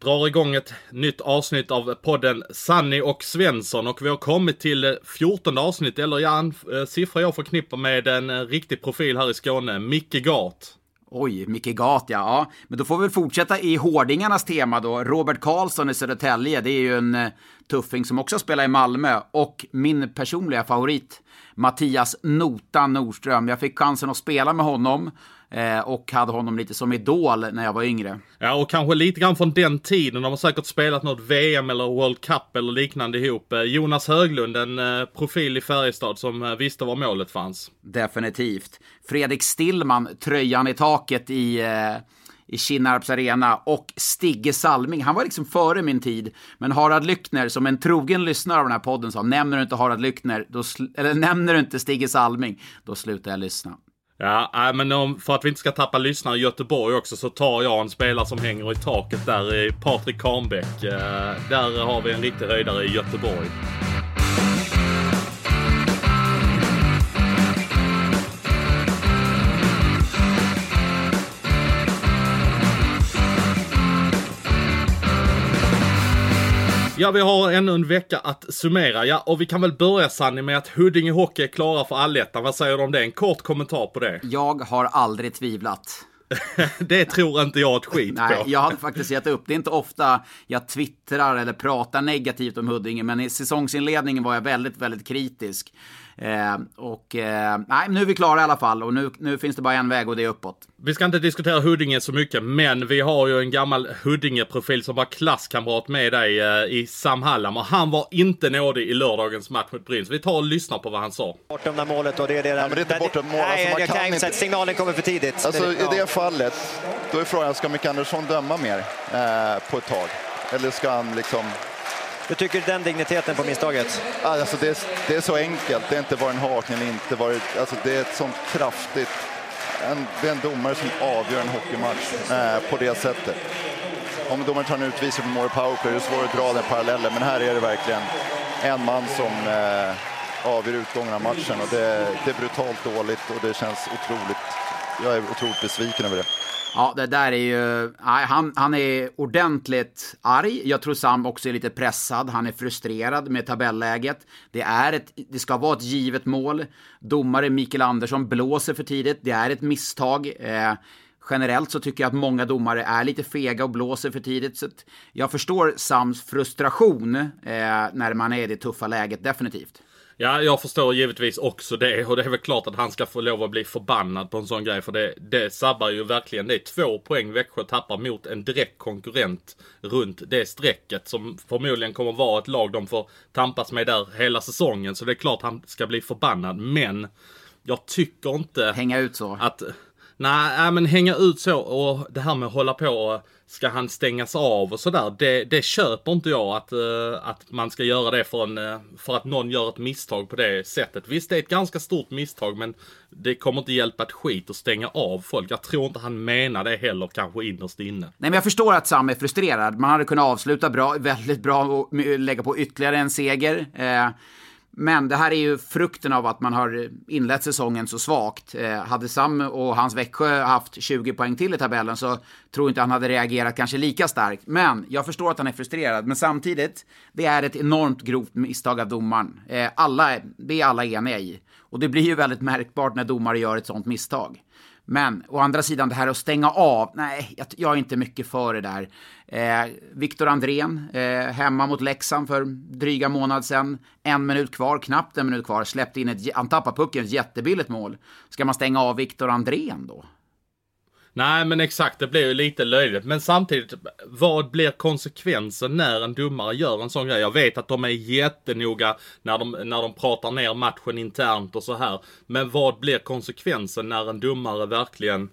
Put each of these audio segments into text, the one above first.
drar igång ett nytt avsnitt av podden Sanny och Svensson och vi har kommit till 14 avsnitt, eller ja, en eh, siffra jag förknippar med en eh, riktig profil här i Skåne, Micke Gart. Oj, Micke Gat ja. ja. Men då får vi väl fortsätta i hårdingarnas tema då. Robert Karlsson i Södertälje, det är ju en eh, tuffing som också spelar i Malmö. Och min personliga favorit, Mattias Nota Nordström. Jag fick chansen att spela med honom eh, och hade honom lite som idol när jag var yngre. Ja, och kanske lite grann från den tiden. De har säkert spelat något VM eller World Cup eller liknande ihop. Eh, Jonas Höglund, en eh, profil i Färjestad som visste var målet fanns. Definitivt. Fredrik Stillman, tröjan i taket i eh, i Kinnarps arena och Stigge Salming. Han var liksom före min tid. Men Harald Lyckner, som en trogen lyssnare av den här podden sa, nämner du inte Harald Lyckner, då eller nämner du inte Stigge Salming, då slutar jag lyssna. Ja, äh, men om, för att vi inte ska tappa lyssnare i Göteborg också så tar jag en spelare som hänger i taket där, i Patrik Kahnbäck. Äh, där har vi en riktig höjdare i Göteborg. Ja, vi har ännu en vecka att summera. Ja, och vi kan väl börja Sanni med att Huddinge Hockey är klara för allettan. Vad säger du om det? En kort kommentar på det. Jag har aldrig tvivlat. det tror inte jag ett skit Nej, på. jag hade faktiskt gett upp. Det är inte ofta jag twittrar eller pratar negativt om Huddinge, men i säsongsinledningen var jag väldigt, väldigt kritisk. Eh, och eh, nej, nu är vi klara i alla fall och nu, nu finns det bara en väg och det är uppåt. Vi ska inte diskutera Huddinge så mycket, men vi har ju en gammal Huddinge-profil som var klasskamrat med dig eh, i Sam Hallam och han var inte nådig i lördagens match mot Brynäs. Vi tar och lyssnar på vad han sa. Bortom det målet och det är det Ja, men det är inte bortom mål. Nej, Alltså, man kan kan inte signalen kommer för tidigt. Alltså, Det- I det fallet, då är frågan, ska Micke Andersson döma mer eh, på ett tag? Eller ska han liksom... Du tycker den digniteten på misstaget? Alltså, det, är, det är så enkelt. Det är inte var en hakning eller inte varit... Alltså, det är ett sånt kraftigt... En, det är en domare som avgör en hockeymatch eh, på det sättet. Om domaren tar en utvisning på mål powerplay är det svårt att dra den parallellen. Men här är det verkligen en man som eh, avgör utgången av matchen. Och det, det är brutalt dåligt och det känns otroligt... Jag är otroligt besviken över det. Ja, det där är ju... Nej, han, han är ordentligt arg. Jag tror Sam också är lite pressad. Han är frustrerad med tabelläget. Det, är ett, det ska vara ett givet mål. Domare Mikael Andersson blåser för tidigt. Det är ett misstag. Eh, generellt så tycker jag att många domare är lite fega och blåser för tidigt. Så jag förstår Sams frustration eh, när man är i det tuffa läget, definitivt. Ja, jag förstår givetvis också det och det är väl klart att han ska få lov att bli förbannad på en sån grej för det, det sabbar ju verkligen. Det är två poäng Växjö tappar mot en direkt konkurrent runt det strecket som förmodligen kommer vara ett lag de får tampas med där hela säsongen. Så det är klart han ska bli förbannad, men jag tycker inte Hänga ut så. att Nej, men hänga ut så och det här med att hålla på och ska han stängas av och sådär. Det, det köper inte jag att, eh, att man ska göra det för, en, eh, för att någon gör ett misstag på det sättet. Visst, det är ett ganska stort misstag men det kommer inte hjälpa ett skit att stänga av folk. Jag tror inte han menar det heller kanske innerst inne. Nej, men jag förstår att Sam är frustrerad. Man hade kunnat avsluta bra, väldigt bra och lägga på ytterligare en seger. Eh, men det här är ju frukten av att man har inlett säsongen så svagt. Eh, hade Sam och hans Växjö haft 20 poäng till i tabellen så tror jag inte han hade reagerat kanske lika starkt. Men jag förstår att han är frustrerad. Men samtidigt, det är ett enormt grovt misstag av domaren. Eh, alla, det är alla eniga i. Och det blir ju väldigt märkbart när domare gör ett sånt misstag. Men å andra sidan det här att stänga av, nej, jag, jag är inte mycket för det där. Eh, Viktor Andrén, eh, hemma mot Leksand för dryga månad sedan. En minut kvar, knappt en minut kvar, släppte in ett, han tappade pucken, ett jättebilligt mål. Ska man stänga av Viktor Andrén då? Nej, men exakt, det blir ju lite löjligt. Men samtidigt, vad blir konsekvensen när en domare gör en sån grej? Jag vet att de är jättenoga när de, när de pratar ner matchen internt och så här. Men vad blir konsekvensen när en domare verkligen,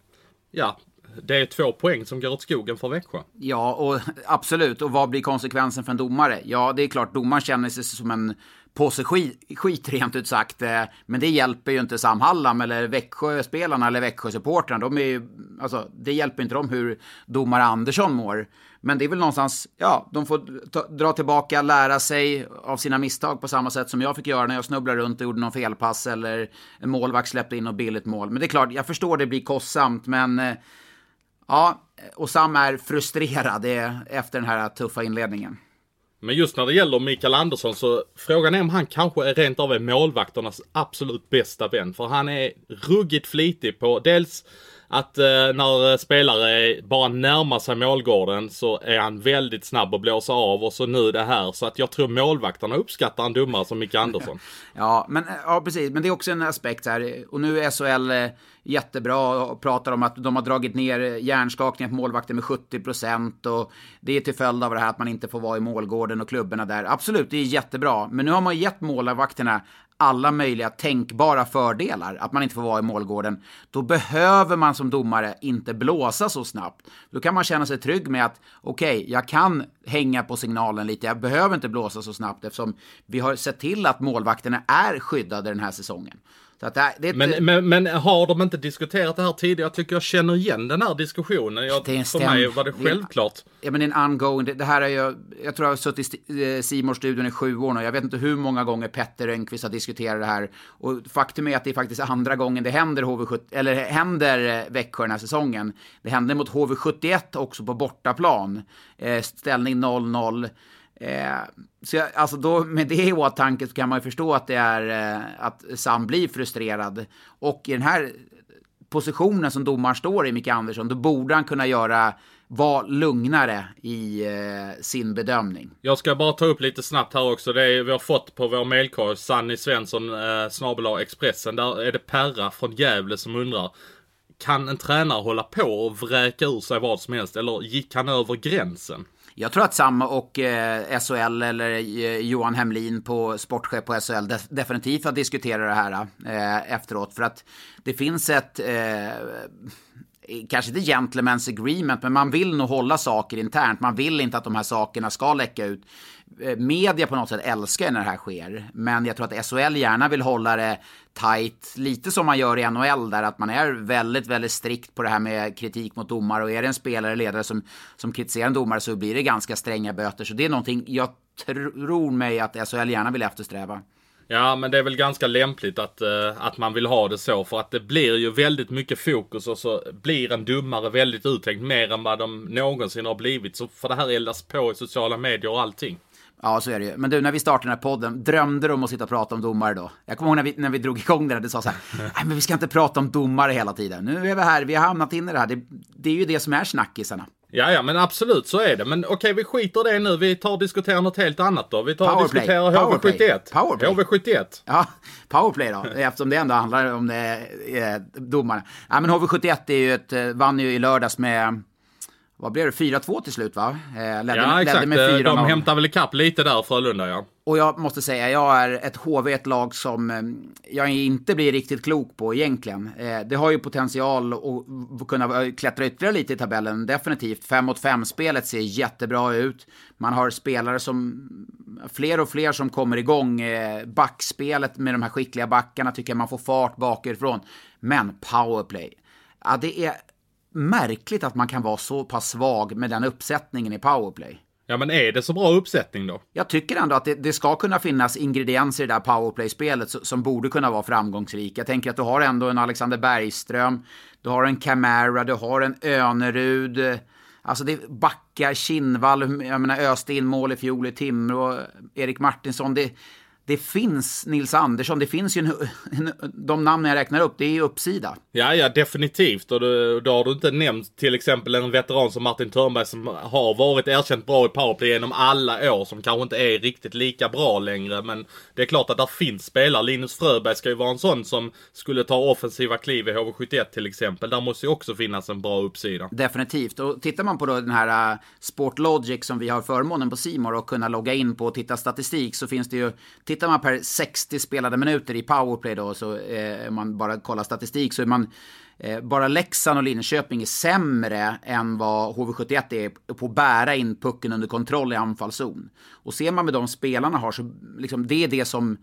ja, det är två poäng som går åt skogen för Växjö. Ja, och absolut. Och vad blir konsekvensen för en domare? Ja, det är klart, domaren känner sig som en påse skit, skit rent ut sagt. Eh, men det hjälper ju inte Sam Hallam eller Växjöspelarna eller Växjösupportrarna. De är ju, alltså, det hjälper inte dem hur domare Andersson mår. Men det är väl någonstans, ja, de får ta, dra tillbaka, lära sig av sina misstag på samma sätt som jag fick göra när jag snubblade runt och gjorde någon felpass eller en målvakt släppte in något billigt mål. Men det är klart, jag förstår det blir kostsamt, men eh, ja, och Sam är frustrerad eh, efter den här tuffa inledningen. Men just när det gäller Mikael Andersson så frågan är om han kanske är rent av är målvakternas absolut bästa vän. För han är ruggigt flitig på dels att eh, när eh, spelare bara närmar sig målgården så är han väldigt snabb att blåsa av och så nu det här. Så att jag tror målvakterna uppskattar en domare som Micke Andersson. Ja, men, eh, ja, precis. Men det är också en aspekt här. Och nu är SHL eh, jättebra och pratar om att de har dragit ner eh, hjärnskakningen på målvakter med 70 procent och det är till följd av det här att man inte får vara i målgården och klubborna där. Absolut, det är jättebra. Men nu har man gett målvakterna alla möjliga tänkbara fördelar, att man inte får vara i målgården, då behöver man som domare inte blåsa så snabbt. Då kan man känna sig trygg med att okej, okay, jag kan hänga på signalen lite, jag behöver inte blåsa så snabbt eftersom vi har sett till att målvakterna är skyddade den här säsongen. Det, det men, ett, men, men, har de inte diskuterat det här tidigare? Jag tycker jag känner igen den här diskussionen. Jag, för mig var det självklart. Ja men det är en ongoing. Det, det här är ju, jag tror jag har suttit i simors studion i sju år nu. Jag vet inte hur många gånger Petter Rönnqvist har diskuterat det här. Och faktum är att det är faktiskt andra gången det händer HV70, eller händer eh, Växjö den här säsongen. Det hände mot HV71 också på bortaplan. Eh, ställning 0-0. Eh, så jag, alltså då, med det i åtanke så kan man ju förstå att det är eh, att Sam blir frustrerad. Och i den här positionen som domaren står i, Micke Andersson, då borde han kunna göra vara lugnare i eh, sin bedömning. Jag ska bara ta upp lite snabbt här också. Det är, vi har fått på vår mailkorg, Sanny Svensson, eh, snabel Expressen. Där är det Perra från Gävle som undrar. Kan en tränare hålla på och vräka ur sig vad som helst? Eller gick han över gränsen? Jag tror att Sam och eh, SHL eller eh, Johan Hemlin på sportchef på SHL de definitivt har diskuterat det här eh, efteråt. För att det finns ett eh, kanske inte gentlemen's agreement, men man vill nog hålla saker internt. Man vill inte att de här sakerna ska läcka ut. Eh, media på något sätt älskar när det här sker, men jag tror att SHL gärna vill hålla det tight, lite som man gör i NHL där, att man är väldigt, väldigt strikt på det här med kritik mot domare och är det en spelare eller ledare som, som kritiserar en domare så blir det ganska stränga böter. Så det är någonting jag tror mig att SHL gärna vill eftersträva. Ja, men det är väl ganska lämpligt att, uh, att man vill ha det så. För att det blir ju väldigt mycket fokus och så blir en dummare väldigt uttänkt mer än vad de någonsin har blivit. Så för det här eldas på i sociala medier och allting. Ja, så är det ju. Men du, när vi startade den här podden, drömde du om att sitta och prata om domare då? Jag kommer ihåg när vi, när vi drog igång det här, du sa så här, nej men vi ska inte prata om domare hela tiden. Nu är vi här, vi har hamnat in i det här. Det, det är ju det som är snackisarna. Ja, ja, men absolut så är det. Men okej, vi skiter det nu. Vi tar och diskuterar något helt annat då. Vi tar och diskuterar HV71. Powerplay. HV71. Ja, powerplay då. Eftersom det ändå handlar om det, eh, domarna. Ja, men HV71 är ju ett, eh, vann ju i lördags med vad blev det? 4-2 till slut va? Eh, ledde, ja exakt, 4 de hämtar väl ikapp lite där Frölunda ja. Och jag måste säga, jag är ett HV, ett lag som eh, jag inte blir riktigt klok på egentligen. Eh, det har ju potential att kunna klättra ytterligare lite i tabellen, definitivt. 5 mot 5-spelet ser jättebra ut. Man har spelare som, fler och fler som kommer igång. Backspelet med de här skickliga backarna tycker jag man får fart bakifrån. Men powerplay, ja det är märkligt att man kan vara så pass svag med den uppsättningen i powerplay. Ja, men är det så bra uppsättning då? Jag tycker ändå att det, det ska kunna finnas ingredienser i det där powerplay-spelet som, som borde kunna vara framgångsrika. Jag tänker att du har ändå en Alexander Bergström, du har en Camara, du har en Önerud. Alltså det är Backa, Kinnvall, jag menar öste in mål i fjol i Timrå, Erik Martinsson. Det, det finns Nils Andersson, det finns ju en, en, de namn jag räknar upp, det är ju uppsida. Ja, ja, definitivt. Och då, då har du inte nämnt till exempel en veteran som Martin Törnberg som har varit erkänt bra i powerplay genom alla år, som kanske inte är riktigt lika bra längre. Men det är klart att där finns spelare. Linus Fröberg ska ju vara en sån som skulle ta offensiva kliv i HV71 till exempel. Där måste ju också finnas en bra uppsida. Definitivt. Och tittar man på då den här uh, Sportlogic som vi har förmånen på Simor och kunna logga in på och titta statistik så finns det ju tittar man per 60 spelade minuter i powerplay då, så eh, man bara kollar statistik, så är man eh, bara Leksand och Linköping är sämre än vad HV71 är på att bära in pucken under kontroll i anfallszon. Och ser man med de spelarna har så, liksom, det är det som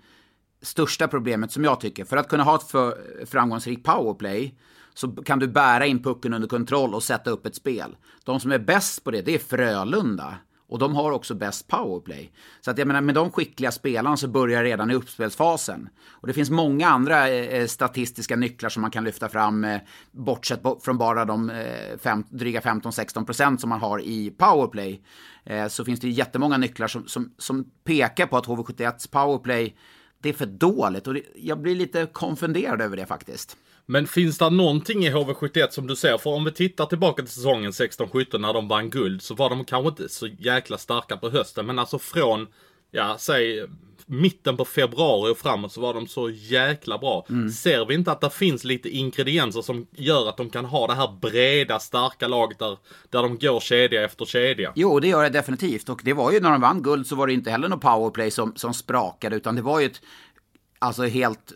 största problemet som jag tycker. För att kunna ha ett för, framgångsrikt powerplay så kan du bära in pucken under kontroll och sätta upp ett spel. De som är bäst på det, det är Frölunda. Och de har också bäst powerplay. Så att jag menar, med de skickliga spelarna så börjar redan i uppspelsfasen. Och det finns många andra eh, eh, statistiska nycklar som man kan lyfta fram, eh, bortsett från bara de eh, fem, dryga 15-16 procent som man har i powerplay. Eh, så finns det jättemånga nycklar som, som, som pekar på att HV71s powerplay, det är för dåligt. Och det, jag blir lite konfunderad över det faktiskt. Men finns det någonting i HV71 som du ser? För om vi tittar tillbaka till säsongen 16-17 när de vann guld så var de kanske inte så jäkla starka på hösten. Men alltså från, ja, säg mitten på februari och framåt så var de så jäkla bra. Mm. Ser vi inte att det finns lite ingredienser som gör att de kan ha det här breda, starka laget där, där de går kedja efter kedja? Jo, det gör det definitivt. Och det var ju när de vann guld så var det inte heller någon powerplay som, som sprakade, utan det var ju ett alltså helt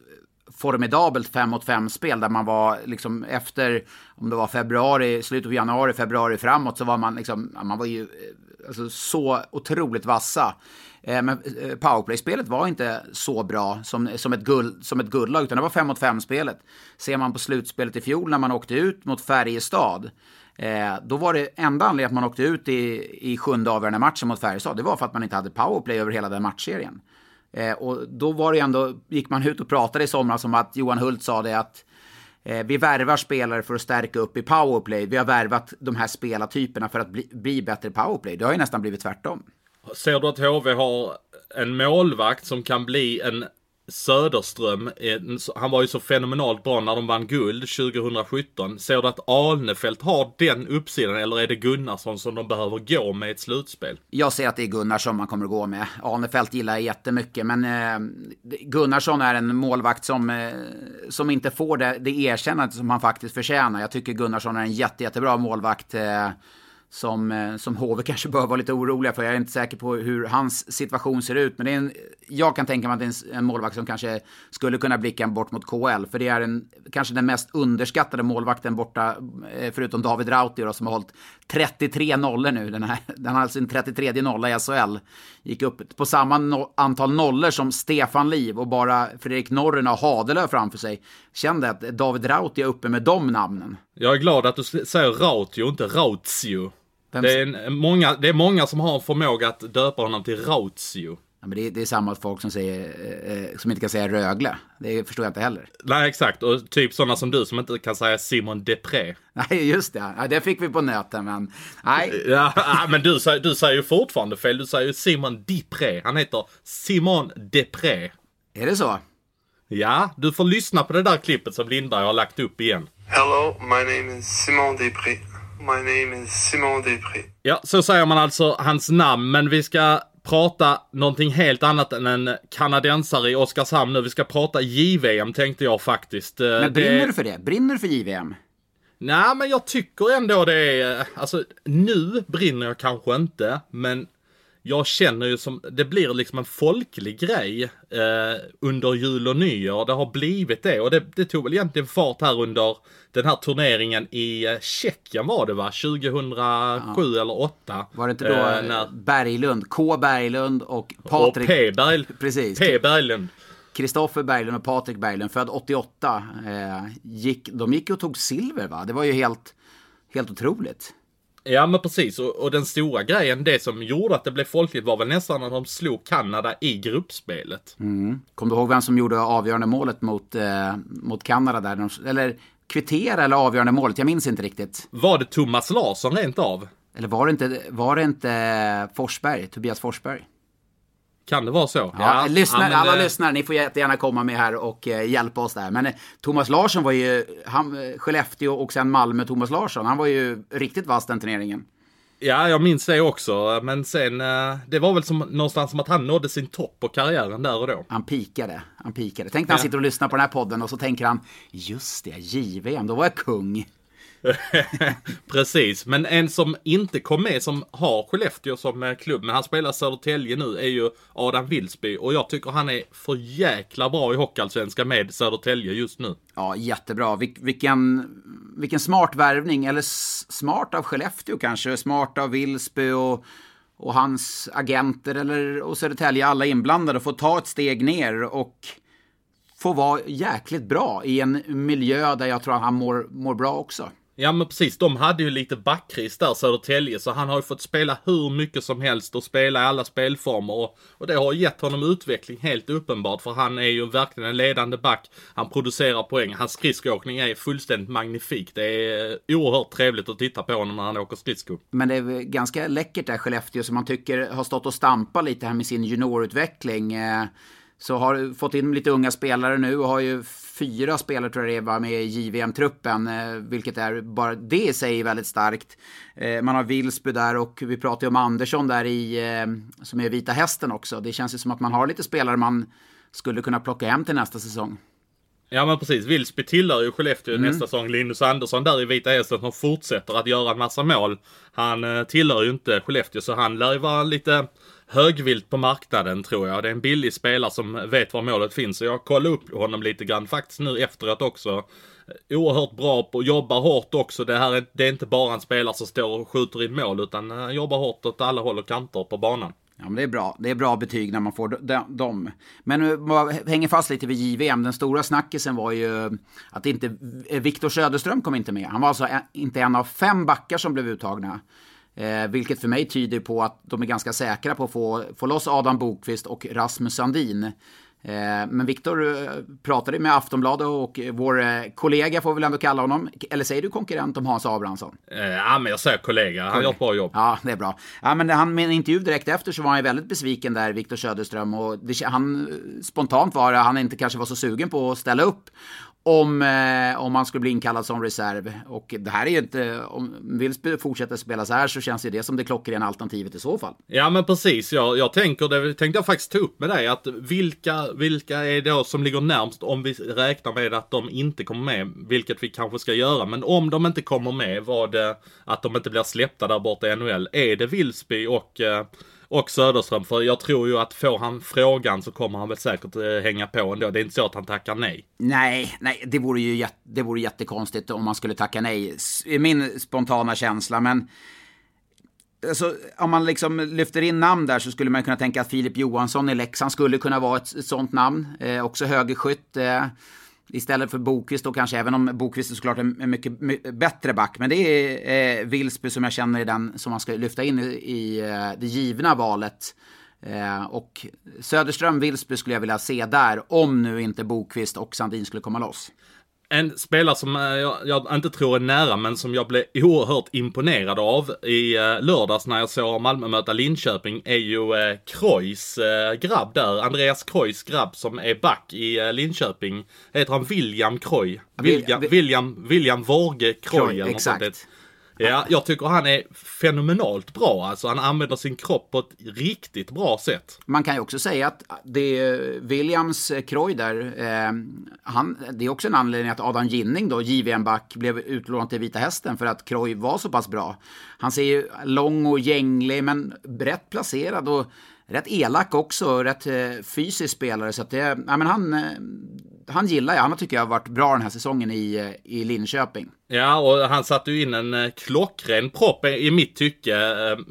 formidabelt 5 mot 5 spel där man var liksom efter, om det var februari, slutet av januari, februari framåt så var man liksom, man var ju eh, alltså, så otroligt vassa. Eh, men eh, powerplay-spelet var inte så bra som, som, ett guld, som ett guldlag, utan det var 5 mot 5-spelet. Ser man på slutspelet i fjol när man åkte ut mot Färjestad, eh, då var det enda anledningen att man åkte ut i, i sjunde avgörande matchen mot Färjestad, det var för att man inte hade powerplay över hela den matchserien. Eh, och då var det ändå, gick man ut och pratade i somras om att Johan Hult sa det att eh, vi värvar spelare för att stärka upp i powerplay. Vi har värvat de här spelartyperna för att bli, bli bättre powerplay. Det har ju nästan blivit tvärtom. Ser du att HV har en målvakt som kan bli en Söderström, han var ju så fenomenalt bra när de vann guld 2017. Ser du att Alnefelt har den uppsidan eller är det Gunnarsson som de behöver gå med i ett slutspel? Jag ser att det är Gunnarsson man kommer att gå med. Alnefelt gillar jag jättemycket, men eh, Gunnarsson är en målvakt som, eh, som inte får det, det erkännande som han faktiskt förtjänar. Jag tycker Gunnarsson är en jätte, jättebra målvakt. Eh, som, eh, som HV kanske bör vara lite oroliga för. Jag är inte säker på hur hans situation ser ut. Men det är en, jag kan tänka mig att det är en, en målvakt som kanske skulle kunna blicka bort mot KL. För det är en, kanske den mest underskattade målvakten borta, eh, förutom David Rauti som har hållit 33 nollor nu. Den, här, den har alltså sin 33 nolla i SHL. Gick upp på samma no, antal nollor som Stefan Liv och bara Fredrik Norren och Hadelö framför sig. Kände att David Rauti är uppe med de namnen. Jag är glad att du säger Rautio, inte Rautio. Det är, många, det är många som har en förmåga att döpa honom till Rautio. Ja, men det, är, det är samma folk som, säger, eh, som inte kan säga Rögle. Det förstår jag inte heller. Nej, exakt. Och typ sådana som du som inte kan säga Simon Depré. Nej, just det. Ja, det fick vi på nöten, men nej. Ja, men du, du säger ju fortfarande fel. Du säger ju Simon Depré. Han heter Simon Depré. Är det så? Ja, du får lyssna på det där klippet som Lindberg har lagt upp igen. Hello, my name is Simon Depré. My name is Simon Depré. Ja, så säger man alltså hans namn, men vi ska prata någonting helt annat än en kanadensare i Oskarshamn nu. Vi ska prata JVM tänkte jag faktiskt. Eh, men brinner det... du för det? Brinner du för JVM? Nej, men jag tycker ändå det är, alltså nu brinner jag kanske inte, men jag känner ju som, det blir liksom en folklig grej eh, under jul och nyår. Det har blivit det och det, det tog väl egentligen fart här under den här turneringen i eh, Tjeckien var det va? 2007 ja. eller 2008. Var det inte då eh, när... Berglund, K Berglund och Patrik... Och P. Berg... Precis. P. Berglund. Kristoffer Berglund och Patrik Berglund, född 88, eh, gick, de gick och tog silver va? Det var ju helt, helt otroligt. Ja men precis och, och, den stora grejen, det som gjorde att det blev folkligt var väl nästan när de slog Kanada i gruppspelet. Mm. Kommer du ihåg vem som gjorde avgörande målet mot, eh, mot Kanada där? De, eller kvittera eller avgörande målet, jag minns inte riktigt. Var det Thomas Larsson rent av? Eller var det inte, var det inte Forsberg, Tobias Forsberg? Kan det vara så? Ja, ja lyssnar, ja, alla det... lyssnare, ni får jättegärna komma med här och eh, hjälpa oss där. Men eh, Thomas Larsson var ju, han, eh, Skellefteå och sen Malmö Thomas Larsson, han var ju riktigt vass den turneringen. Ja, jag minns det också. Men sen, eh, det var väl som, någonstans som att han nådde sin topp på karriären där och då. Han pikade. Han pikade. Tänk när han sitter och lyssnar på den här podden och så tänker han, just det, JVM, då var jag kung. Precis, men en som inte kom med som har Skellefteå som eh, klubb, men han spelar Södertälje nu, är ju Adam Wilsby. Och jag tycker han är för jäkla bra i Hockeyallsvenskan med Södertälje just nu. Ja, jättebra. Vil vilken, vilken smart värvning. Eller smart av Skellefteå kanske. Smart av Wilsby och, och hans agenter eller, och Södertälje. Alla inblandade. Få ta ett steg ner och få vara jäkligt bra i en miljö där jag tror att han mår, mår bra också. Ja men precis, de hade ju lite backkris där Södertälje så han har ju fått spela hur mycket som helst och spela i alla spelformer och, och det har gett honom utveckling helt uppenbart för han är ju verkligen en ledande back. Han producerar poäng, hans skridskoåkning är fullständigt magnifik. Det är oerhört trevligt att titta på honom när han åker skridskor. Men det är ganska läckert där Skellefteå som man tycker har stått och stampat lite här med sin juniorutveckling. Eh, så har fått in lite unga spelare nu och har ju fyra spelare tror jag det var med i JVM-truppen, eh, vilket är bara det i sig är väldigt starkt. Eh, man har Wilsby där och vi pratar ju om Andersson där i, eh, som är Vita Hästen också. Det känns ju som att man har lite spelare man skulle kunna plocka hem till nästa säsong. Ja men precis, Wilsby tillhör ju Skellefteå mm. nästa säsong. Linus Andersson där i Vita Hästen som fortsätter att göra en massa mål. Han tillhör ju inte Skellefteå så han lär ju vara lite högvilt på marknaden tror jag. Det är en billig spelare som vet var målet finns. Så jag kollade upp honom lite grann faktiskt nu efteråt också. Oerhört bra på, jobbar hårt också. Det här är, det är inte bara en spelare som står och skjuter in mål utan han jobbar hårt åt alla håll och kanter på banan. Ja, men det är bra. Det är bra betyg när man får dem. Men man hänger fast lite vid JVM. Den stora snackisen var ju att inte Viktor Söderström kom inte med. Han var alltså inte en av fem backar som blev uttagna. Eh, vilket för mig tyder på att de är ganska säkra på att få, få loss Adam Bokvist och Rasmus Sandin. Eh, men Viktor eh, pratade med Aftonbladet och vår eh, kollega får vi väl ändå kalla honom. Eller säger du konkurrent om Hans Abrahamsson? Ja, men jag säger kollega. Han gör ett bra jobb. Ja, det är bra. Ja, men han, med en intervju direkt efter så var han väldigt besviken där, Viktor Söderström. Och det, han, spontant var det, han inte kanske var så sugen på att ställa upp om, eh, om man skulle bli inkallad som reserv. Och det här är ju inte, om Wilsby fortsätter spela så här så känns ju det som det klockrena alternativet i så fall. Ja men precis, jag, jag tänker, det tänkte jag faktiskt ta upp med dig, att vilka, vilka är då som ligger närmst om vi räknar med att de inte kommer med, vilket vi kanske ska göra, men om de inte kommer med, vad det, att de inte blir släppta där borta i NHL, är det Wilsby och eh, och Söderström. För jag tror ju att får han frågan så kommer han väl säkert eh, hänga på ändå. Det är inte så att han tackar nej. Nej, nej, det vore ju jätte, det vore jättekonstigt om man skulle tacka nej. Min spontana känsla, men Alltså, om man liksom lyfter in namn där så skulle man kunna tänka att Filip Johansson i Leksand skulle kunna vara ett, ett sånt namn. Eh, också högerskytt. Eh, istället för Bokvist då kanske, även om Bokvist är såklart en, en mycket, mycket, bättre back. Men det är eh, Wilsby som jag känner är den som man ska lyfta in i, i eh, det givna valet. Eh, och Söderström, Wilsby skulle jag vilja se där, om nu inte Bokvist och Sandin skulle komma loss. En spelare som eh, jag, jag, inte tror är nära, men som jag blev oerhört imponerad av i eh, lördags när jag såg Malmö möta Linköping är ju eh, Krois eh, grabb där. Andreas Krois grabb som är back i eh, Linköping. Heter han William Kroy? William, William, William Vorge Kroy. Exakt. Ja, jag tycker han är fenomenalt bra. Alltså han använder sin kropp på ett riktigt bra sätt. Man kan ju också säga att det är Williams Kroy där, eh, han, det är också en anledning att Adam Ginning då, JVM-back, blev utlånad till Vita Hästen för att Kroy var så pass bra. Han ser ju lång och gänglig men rätt placerad och rätt elak också, rätt eh, fysisk spelare. Så att det, ja, men han, eh, han gillar jag. Han tycker jag har varit bra den här säsongen i, eh, i Linköping. Ja, och han satte ju in en eh, klockren propp i mitt tycke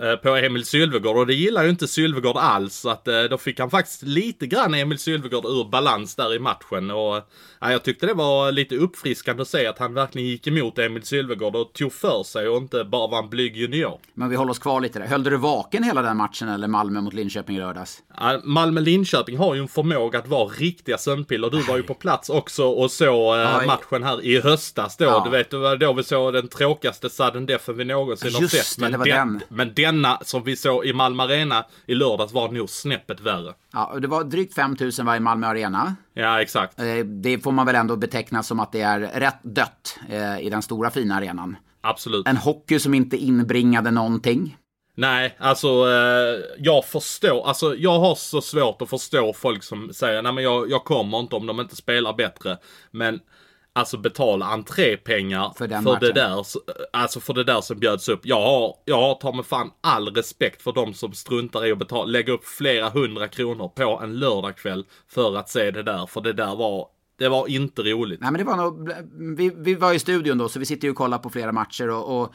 eh, på Emil Sylvegård och det gillar ju inte Sylvegård alls. Så att då fick han faktiskt lite grann Emil Sylvegård ur balans där i matchen. Och ja, jag tyckte det var lite uppfriskande att se att han verkligen gick emot Emil Sylvegård och tog för sig och inte bara var en blyg junior. Men vi håller oss kvar lite där. Höll du vaken hela den matchen eller Malmö mot Linköping i lördags? Ja, Malmö-Linköping har ju en förmåga att vara riktiga sömnpiller. Du var ju på plats också och såg eh, matchen här i höstas då. Ja. Du vet, var då vi såg den tråkigaste sudden deafen vi någonsin Just har sett. Men, det, den, den. men denna som vi såg i Malmö Arena i lördags var nog snäppet värre. Ja, det var drygt 5000 var i Malmö Arena. Ja, exakt. Eh, det får man väl ändå beteckna som att det är rätt dött eh, i den stora fina arenan. Absolut. En hockey som inte inbringade någonting. Nej, alltså eh, jag förstår, alltså jag har så svårt att förstå folk som säger nej men jag, jag kommer inte om de inte spelar bättre. Men alltså betala entrépengar För för, den det matchen. där. Alltså för det där som bjöds upp. Jag har, jag har ta mig fan all respekt för de som struntar i att betala, lägga upp flera hundra kronor på en lördagkväll för att se det där. För det där var, det var inte roligt. Nej, men det var nog, vi, vi var i studion då, så vi sitter ju och kollar på flera matcher och, och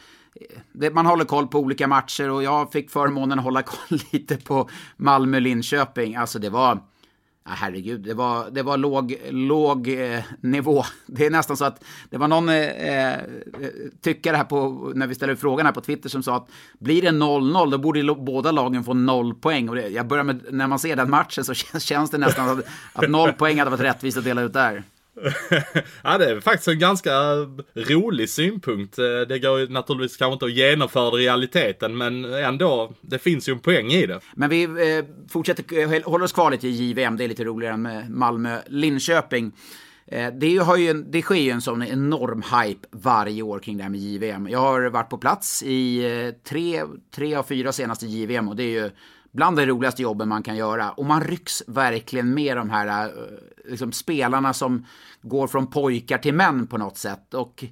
det, man håller koll på olika matcher och jag fick förmånen att hålla koll lite på Malmö-Linköping. Alltså det var, ja, herregud, det var, det var låg, låg eh, nivå. Det är nästan så att det var någon eh, eh tyckare här på, när vi ställde frågan här på Twitter som sa att blir det 0-0 då borde lo- båda lagen få 0 poäng. Och det, jag börjar med, när man ser den matchen så känns, känns det nästan att, att poäng hade varit rättvist att dela ut där ja, det är faktiskt en ganska rolig synpunkt. Eh, det går ju naturligtvis kanske inte att genomföra i realiteten, men ändå, det finns ju en poäng i det. Men vi eh, fortsätter, eh, håller oss kvar lite i JVM, det är lite roligare än Malmö-Linköping. Eh, det, har ju en, det sker ju en sån enorm hype varje år kring det här med JVM. Jag har varit på plats i eh, tre, tre av fyra senaste JVM och det är ju bland de roligaste jobben man kan göra. Och man rycks verkligen med de här eh, liksom, spelarna som går från pojkar till män på något sätt. Och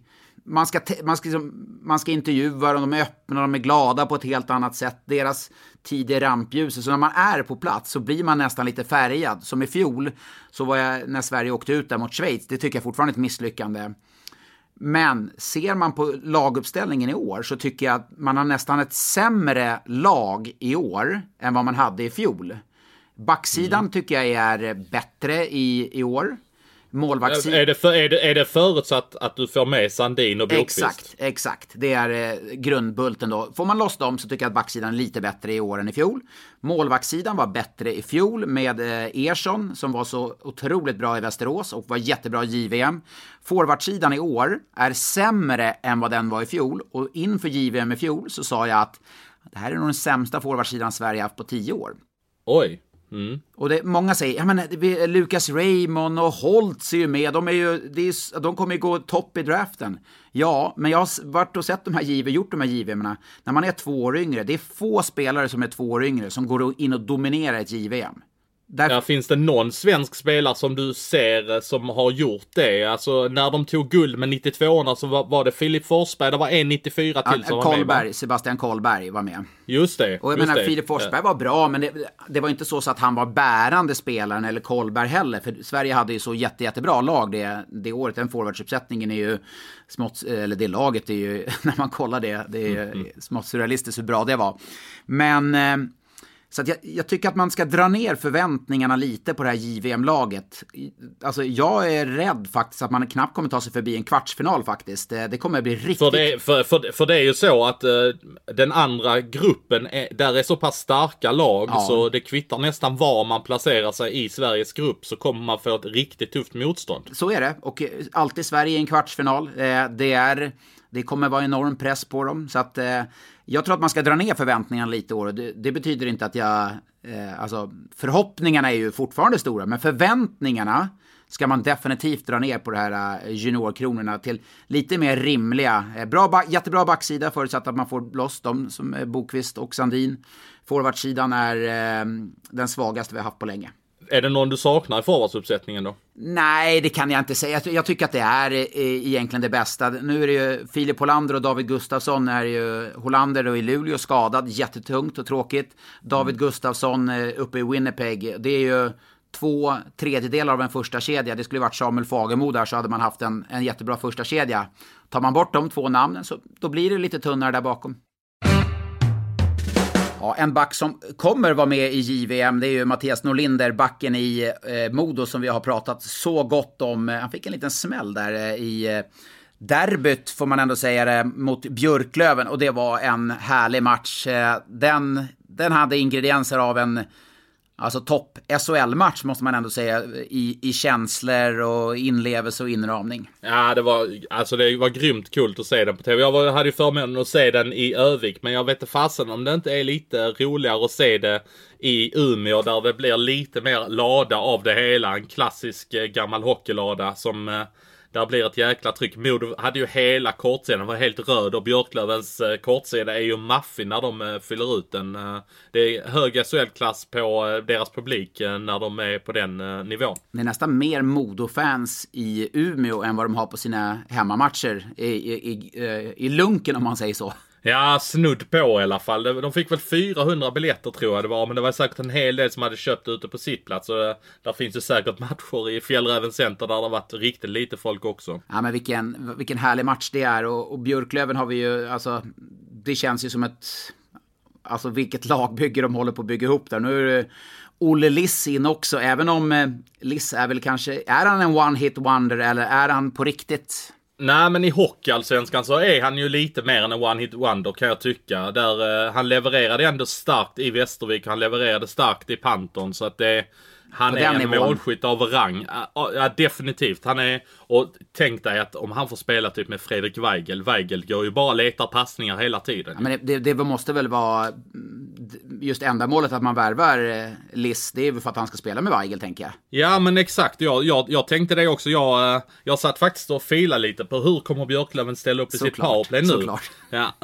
man ska, man, ska, liksom, man ska intervjua dem, de är öppna, de är glada på ett helt annat sätt. Deras tid i rampljuset. Så när man är på plats så blir man nästan lite färgad. Som i fjol, så var jag när Sverige åkte ut där mot Schweiz. Det tycker jag fortfarande är ett misslyckande. Men ser man på laguppställningen i år så tycker jag att man har nästan ett sämre lag i år än vad man hade i fjol. Backsidan tycker jag är bättre i, i år. Målvaktssidan... Är det, för, är, det, är det förutsatt att du får med Sandin och Blomqvist? Exakt, exakt. Det är eh, grundbulten då. Får man loss dem så tycker jag att backsidan är lite bättre i år än i fjol. Målvaktssidan var bättre i fjol med eh, Ersson som var så otroligt bra i Västerås och var jättebra i JVM. Forwardsidan i år är sämre än vad den var i fjol och inför JVM i fjol så sa jag att det här är nog den sämsta forwardsidan Sverige haft på tio år. Oj. Mm. Och det, många säger, ja men Lucas Raymond och Holtz är ju med, de, är ju, är, de kommer ju gå topp i draften. Ja, men jag har varit och sett de här JV, gjort de här JVM, När man är två år yngre, det är få spelare som är två år yngre som går in och dominerar ett JVM. Därför, Ja, finns det någon svensk spelare som du ser eh, som har gjort det? Alltså när de tog guld med 92orna så var, var det Filip Forsberg, det var en 94 till som var med. Sebastian Karlberg var med. Just det. Och jag menar, det. Filip Forsberg var bra, men det, det var inte så, så att han var bärande spelaren eller Karlberg heller. För Sverige hade ju så jätte, jättebra lag det, det året. Den forwardsuppsättningen är ju smått, eller det laget är ju, när man kollar det, det är ju smått surrealistiskt hur bra det var. Men, eh, så att jag, jag tycker att man ska dra ner förväntningarna lite på det här JVM-laget. Alltså jag är rädd faktiskt att man knappt kommer ta sig förbi en kvartsfinal faktiskt. Det, det kommer bli riktigt... För det, för, för, för det är ju så att eh, den andra gruppen, är, där är så pass starka lag Ja. så det kvittar nästan var man placerar sig i Sveriges grupp så kommer man få ett riktigt tufft motstånd. Så är det. Och eh, alltid Sverige i en kvartsfinal. Eh, Det, är, det kommer vara enorm press på dem. Så att, eh, jag tror att man ska dra ner förväntningarna lite i år. Det, det betyder inte att jag... Eh, alltså, förhoppningarna är ju fortfarande stora, men förväntningarna ska man definitivt dra ner på det här eh, juniorkronorna till lite mer rimliga. Eh, bra, jättebra backsida förutsatt att man får loss dem som eh, är Bokvist och Sandin. Forwardsidan är eh, den svagaste vi har haft på länge. Är det någon du saknar i forwardsuppsättningen då? Nej, det kan jag inte säga. Jag, tycker att det är eh, egentligen det bästa. Nu är det ju Filip Hollander och David Gustafsson är ju Hollander då i Luleå skadad, jättetungt och tråkigt. David Gustafsson eh, uppe i Winnipeg, det är ju två tredjedelar av en första kedja. Det skulle varit Samuel Fagemo där så hade man haft en, en jättebra första kedja. Tar man bort de två namnen så då blir det lite tunnare där bakom. Ja, en back som kommer vara med i JVM, det är ju Mattias Norlinder, backen i eh, Modo som vi har pratat så gott om. Eh, han fick en liten smäll där eh, i eh, derbyt, får man ändå säga det, mot Björklöven. Och det var en härlig match. Eh, Den, den hade ingredienser av en Alltså topp SHL-match måste man ändå säga i, i känslor och inlevelse och inramning. Ja, det var, alltså det var grymt kul att se den på TV. Jag var, hade ju förmånen att se den i Övik, men jag vet inte fasen om det inte är lite roligare att se det i Umeå där det blir lite mer lada av det hela. En klassisk eh, gammal hockeylada som eh, där blir ett jäkla tryck. Modo hade ju hela kortsidan, var helt röd och Björklövens eh, kortsida är ju maffig när de eh, fyller ut den. Eh, det är hög SHL-klass på eh, deras publik eh, när de är på den eh, nivån. Det är nästan mer Modo-fans i Umeå än vad de har på sina hemmamatcher i, i, i, i lunken om man säger så. Ja, snudd på i alla fall. De fick väl 400 biljetter tror jag det var. Men det var säkert en hel del som hade köpt ute på sitt plats. Och eh, där finns ju säkert matcher i Fjällräven Center där det har varit riktigt lite folk också. Ja, men vilken, vilken härlig match det är. Och, och Björklöven har vi ju, alltså, det känns ju som ett, alltså vilket lagbygge de håller på att bygga ihop där. Nu är det Olle Liss in också, även om eh, Liss är väl kanske, är han en one hit wonder eller är han på riktigt? Nej men i hockeyallsvenskan så är han ju lite mer än en one hit wonder kan jag tycka. Där eh, han levererade ändå starkt i Västervik. Han levererade starkt i Panton. Så att det... Han På är en nivån. målskytt av rang. Ja, ja, definitivt. Han är... Och tänk dig att om han får spela typ med Fredrik Weigel. Weigel går ju bara och letar passningar hela tiden. Ja, men det, det, det måste väl vara mm, just ändamålet att man värvar eh, Liss, det är väl för att han ska spela med Weigel tänker jag. Ja men exakt, jag, jag, jag tänkte det också. Jag, eh, jag satt faktiskt och filade lite på hur kommer Björklöven ställa upp i sitt powerplay nu. såklart. Ja.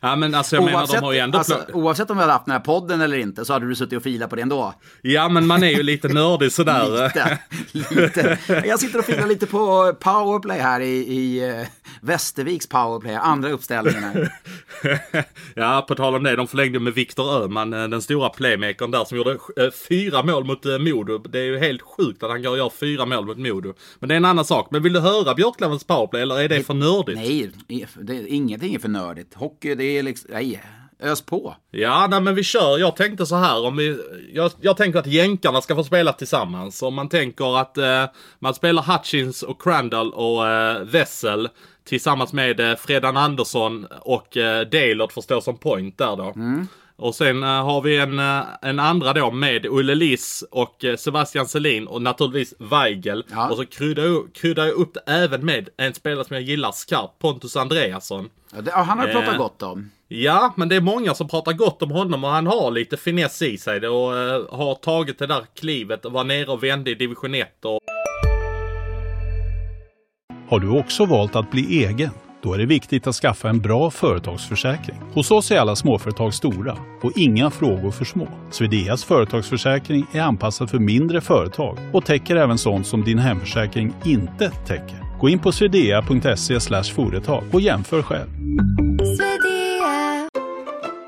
ja men alltså jag menar de har ju ändå... alltså, oavsett om vi hade haft den här podden eller inte så hade du suttit och filat på det ändå. Ja men man är ju lite nördig sådär. Lite, lite. Jag sitter och filar lite på powerplay här i, i eh, Västerviks powerplay, andra uppställningen här. ja, på tal om det. De förlängde med Viktor Öhman, eh, den stora playmakern där som gjorde eh, fyra mål mot Modo. Det är ju helt sjukt att han går och gör fyra mål mot Modo. Men det är en annan sak. Men vill du höra Björklövens powerplay eller är det för nördigt? Nej, det, är- ingenting är för nördigt. Hockey, det är liksom, nej, ös på. Ja, nej men vi kör. Jag tänkte så här om vi... Jag, jag tänker att jänkarna ska få spela tillsammans. Om man tänker att eh, man spelar Hutchins och Crandall och eh, Wessel tillsammans med eh, Fredan Andersson och eh, Dalert får stå som point där då. Och sen eh, har vi en, eh, en andra då med Olle Liss och eh, Sebastian Selin och naturligtvis Weigel. Ja. Och så kryddar jag, kryddar jag upp det även med en spelare som jag gillar skarpt, Pontus Andreasson. Ja, det, han har Eh. pratat gott om. Ja, men det är många som pratar gott om honom och han har lite finess i sig och eh, har tagit det där klivet och var nere och vände i division 1 och Har du också valt att bli egen? Då är det viktigt att skaffa en bra företagsförsäkring. Hos oss är alla småföretag stora och inga frågor för små. Swedeas företagsförsäkring är anpassad för mindre företag och täcker även sånt som din hemförsäkring inte täcker. Gå in på swedea.se företag och jämför själv.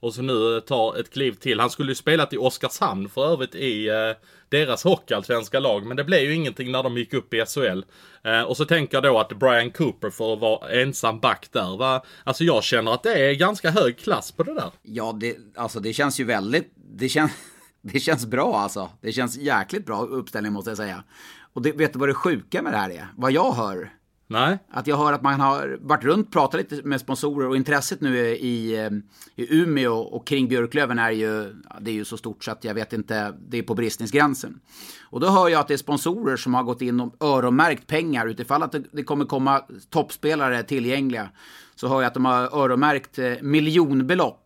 Och, så nu tar ett kliv till. Han skulle ju spelat i Oskarshamn för övrigt i eh, deras hockeyallsvenska lag. Men det blev ju ingenting när de gick upp i SHL. Eh, och så tänker jag då att Brian Cooper får vara ensam back där. Va? Alltså jag känner att det är ganska hög klass på det där. Ja, det, alltså det känns ju väldigt, det känns, det känns bra alltså. Det känns jäkligt bra uppställning måste jag säga. Och det, vet du vad det sjuka med det här är? Vad jag hör? Nej. Att jag hör att man har varit runt, pratat lite med sponsorer och intresset nu i, eh, i Umeå och kring Björklöven är ju, det är ju så stort så att jag vet inte, det är på bristningsgränsen. Och då hör jag att det är sponsorer som har gått in och öronmärkt pengar utifall att det, det kommer komma toppspelare tillgängliga. Så hör jag att de har öronmärkt eh, miljonbelopp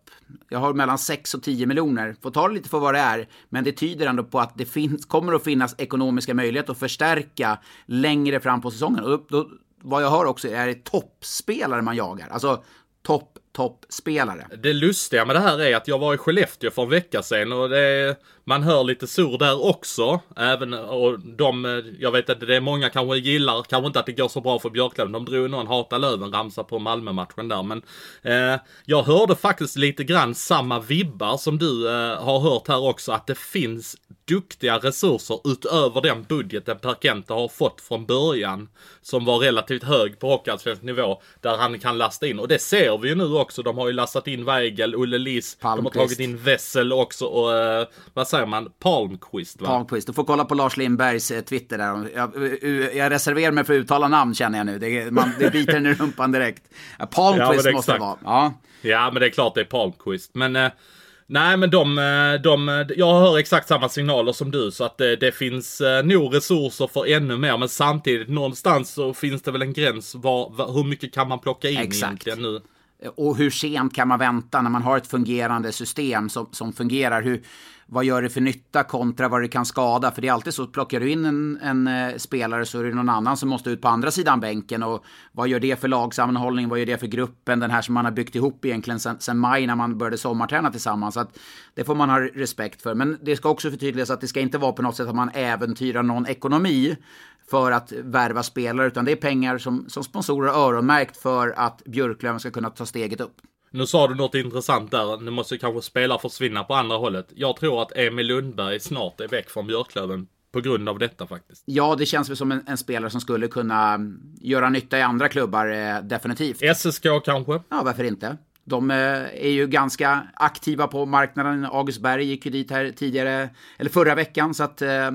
jag har mellan 6 och 10 miljoner. Får ta det lite för vad det är, men det tyder ändå på att det finns, kommer att finnas ekonomiska möjligheter att förstärka längre fram på säsongen. Och då, då, vad jag hör också är det toppspelare man jagar. Alltså topp, toppspelare. Det lustiga med det här är att jag var i Skellefteå för en vecka sedan och det, man hör lite sur där också. Även, och de, jag vet att det är många kanske gillar, kanske inte att det går så bra för Björklöven. De drog någon Hata Löven-ramsa på Malmö-matchen där. Men eh, jag hörde faktiskt lite grann samma vibbar som du eh, har hört här också. Att det finns duktiga resurser utöver den budgeten Per Kente har fått från början. Som var relativt hög på hockeyallsvensk nivå. Där han kan lasta in. Och det ser vi ju nu också. De har ju lastat in Weigel, Olle Liss. De har tagit in Wessel också och eh, vad säger man? Palmqvist va? Palmqvist. Du får kolla på Lars Lindbergs eh, Twitter där. Jag, jag, jag reserverar mig för att uttala namn känner jag nu. Det, man, det biter en i rumpan direkt. Ja, Ja, men måste det vara. Ja. Ja, men det är klart det är Palmqvist. Men eh, Nej men de, eh, de, jag hör exakt samma signaler som du så att det, det finns eh, nog resurser för ännu mer men samtidigt någonstans så finns det väl en gräns var, var, hur mycket kan man plocka in Exakt. egentligen nu? Och hur sent kan man vänta när man har ett fungerande system som, som fungerar? Hur, vad gör det för nytta kontra vad det kan skada? För det är alltid så, plockar du in en, en eh, spelare så är det någon annan som måste ut på andra sidan bänken. Och vad gör det för lagsammanhållning? Vad gör det för gruppen? Den här som man har byggt ihop egentligen sen, sen maj när man började sommarträna tillsammans. Så att det får man ha respekt för. Men det ska också förtydligas att det ska inte vara på något sätt att man äventyrar någon ekonomi för att värva spelare, utan det är pengar som, som sponsorer har öronmärkt för att Björklöven ska kunna ta steget upp. Nu sa du något intressant där. Nu måste kanske spelare försvinna på andra hållet. Jag tror att Emil Lundberg snart är väck från Björklöven på grund av detta faktiskt. Ja, det känns väl som en, en spelare som skulle kunna göra nytta i andra klubbar, eh, definitivt. SSK kanske? Ja, varför inte? De eh, är ju ganska aktiva på marknaden. August Berg gick ju dit här tidigare, eller förra veckan, så att eh,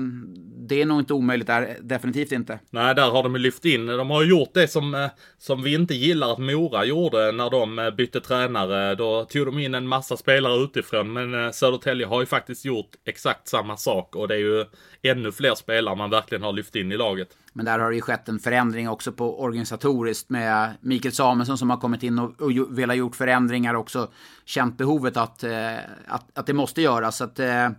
det är nog inte omöjligt där, definitivt inte. Nej, där har de ju lyft in. De har ju gjort det som, eh, som vi inte gillar att Mora gjorde när de eh, bytte tränare. Då tog de in en massa spelare utifrån, men Södertälje har ju faktiskt gjort exakt samma sak och det är ju ännu fler spelare man verkligen har lyft in i laget. Men där har det ju skett en förändring också på organisatoriskt med Mikael Samuelsson som har kommit in och, och velat gjort förändringar också känt behovet att, eh, att, att det måste göras. Så att, eh,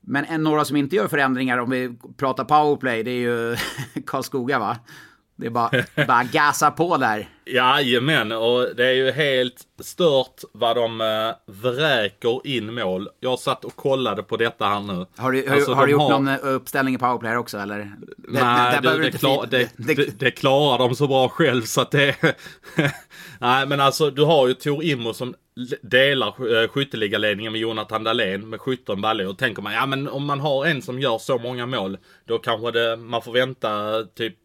men en, några som inte gör förändringar om vi pratar powerplay det är ju Karlskoga va? Det är bara, bara gasa på där. Jajamän, och det är ju helt stört vad de äh, vräker in mål. Jag satt och kollade på detta här nu. Har du, alltså, har du gjort har... någon uppställning i powerplay också eller? Nej, det, det, det, klar, det, det, klarar de så bra själv så att det... Nej, men alltså du har ju Tor Immo som delar skytteligaledningen med Jonathan Dahlén med 17 baller. Och tänker man, ja men om man har en som gör så många mål, då kanske det, man får vänta typ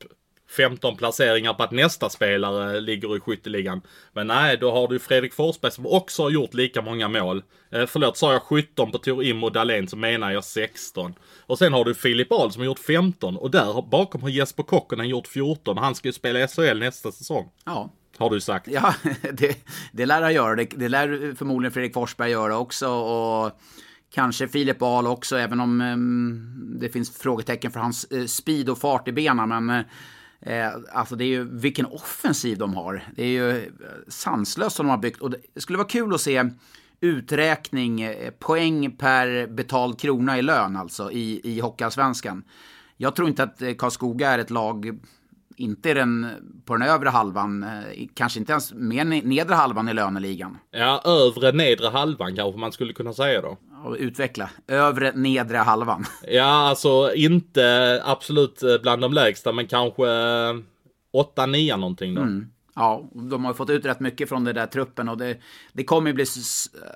15 placeringar på att nästa spelare ligger i skytteligan. Men nej, då har du Fredrik Forsberg som också har gjort lika många mål. Eh, förlåt, sa jag 17 på Tor och Dahlén så menar jag 16. Och sen har du Filip Ahl som har gjort 15 och där bakom har Jesper Kokkonen gjort 14. Han ska ju spela SHL nästa säsong. Ja. Har du sagt. Ja, det, det lär han göra. Det, det lär förmodligen Fredrik Forsberg göra också. Och Kanske Filip Ahl också, även om um, det finns frågetecken för hans uh, speed och fart i benen. Men uh, Eh, alltså det är ju vilken offensiv de har. Det är ju eh, sanslöst som de har byggt. Och det skulle vara kul att se uträkning, eh, poäng per betald krona i lön alltså i, i Hockeyallsvenskan. Jag tror inte att eh, Karlskoga är ett lag, inte den, på den övre halvan, kanske inte ens mer nedre halvan i löneligan. Ja, övre nedre halvan kanske man skulle kunna säga då och utveckla. Övre, nedre halvan. Ja, alltså inte absolut bland de lägsta, men kanske 8-9 någonting då. Mm. Ja, de har fått ut rätt mycket från den där truppen och det, det kommer ju bli,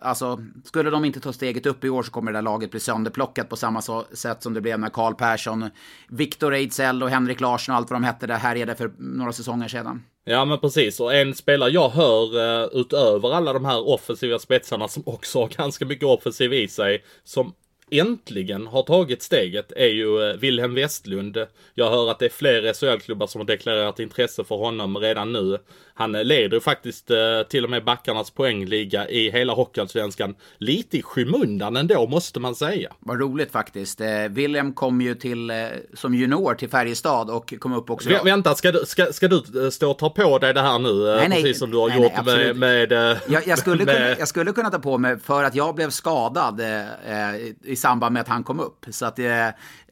alltså, skulle de inte ta steget upp i år så kommer det där laget bli sönderplockat på samma sätt som det blev när Karl Persson, Viktor Ejdsell och Henrik Larsson och allt vad de hette där härjade för några säsonger sedan. Ja men precis och en spelare jag hör eh, utöver alla de här offensiva spetsarna som också har ganska mycket offensiv i sig som äntligen har tagit steget är ju eh, Wilhelm Westlund. Jag hör att det är fler SHL-klubbar som har deklarerat intresse för honom redan nu. Han leder ju faktiskt eh, till och med backarnas poängliga i hela Hockeyallsvenskan. Lite i skymundan ändå måste man säga. Vad roligt faktiskt. Eh, Wilhelm kom ju till, eh, som junior till Färjestad och kom upp också. V vänta, ska du, ska, ska du stå och ta på dig det här nu? Nej, nej, precis som du har nej, gjort med... med jag, jag, skulle med... Kunna, jag skulle kunna ta på mig för att jag blev skadad eh, i samband med att han kom upp. Så att eh,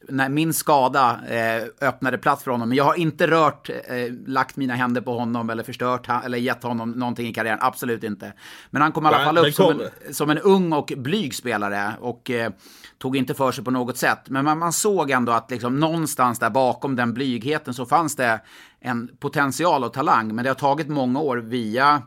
när min skada eh, öppnade plats för honom. Men jag har inte rört, eh, lagt mina händer på honom eller förstört eller gett honom någonting i karriären. Absolut inte. Men han kom i alla fall upp som en, som en, ung och blyg spelare och eh, tog inte för sig på något sätt. Men man, man såg ändå att liksom, någonstans där bakom den blygheten så fanns det en potential och talang. Men det har tagit många år via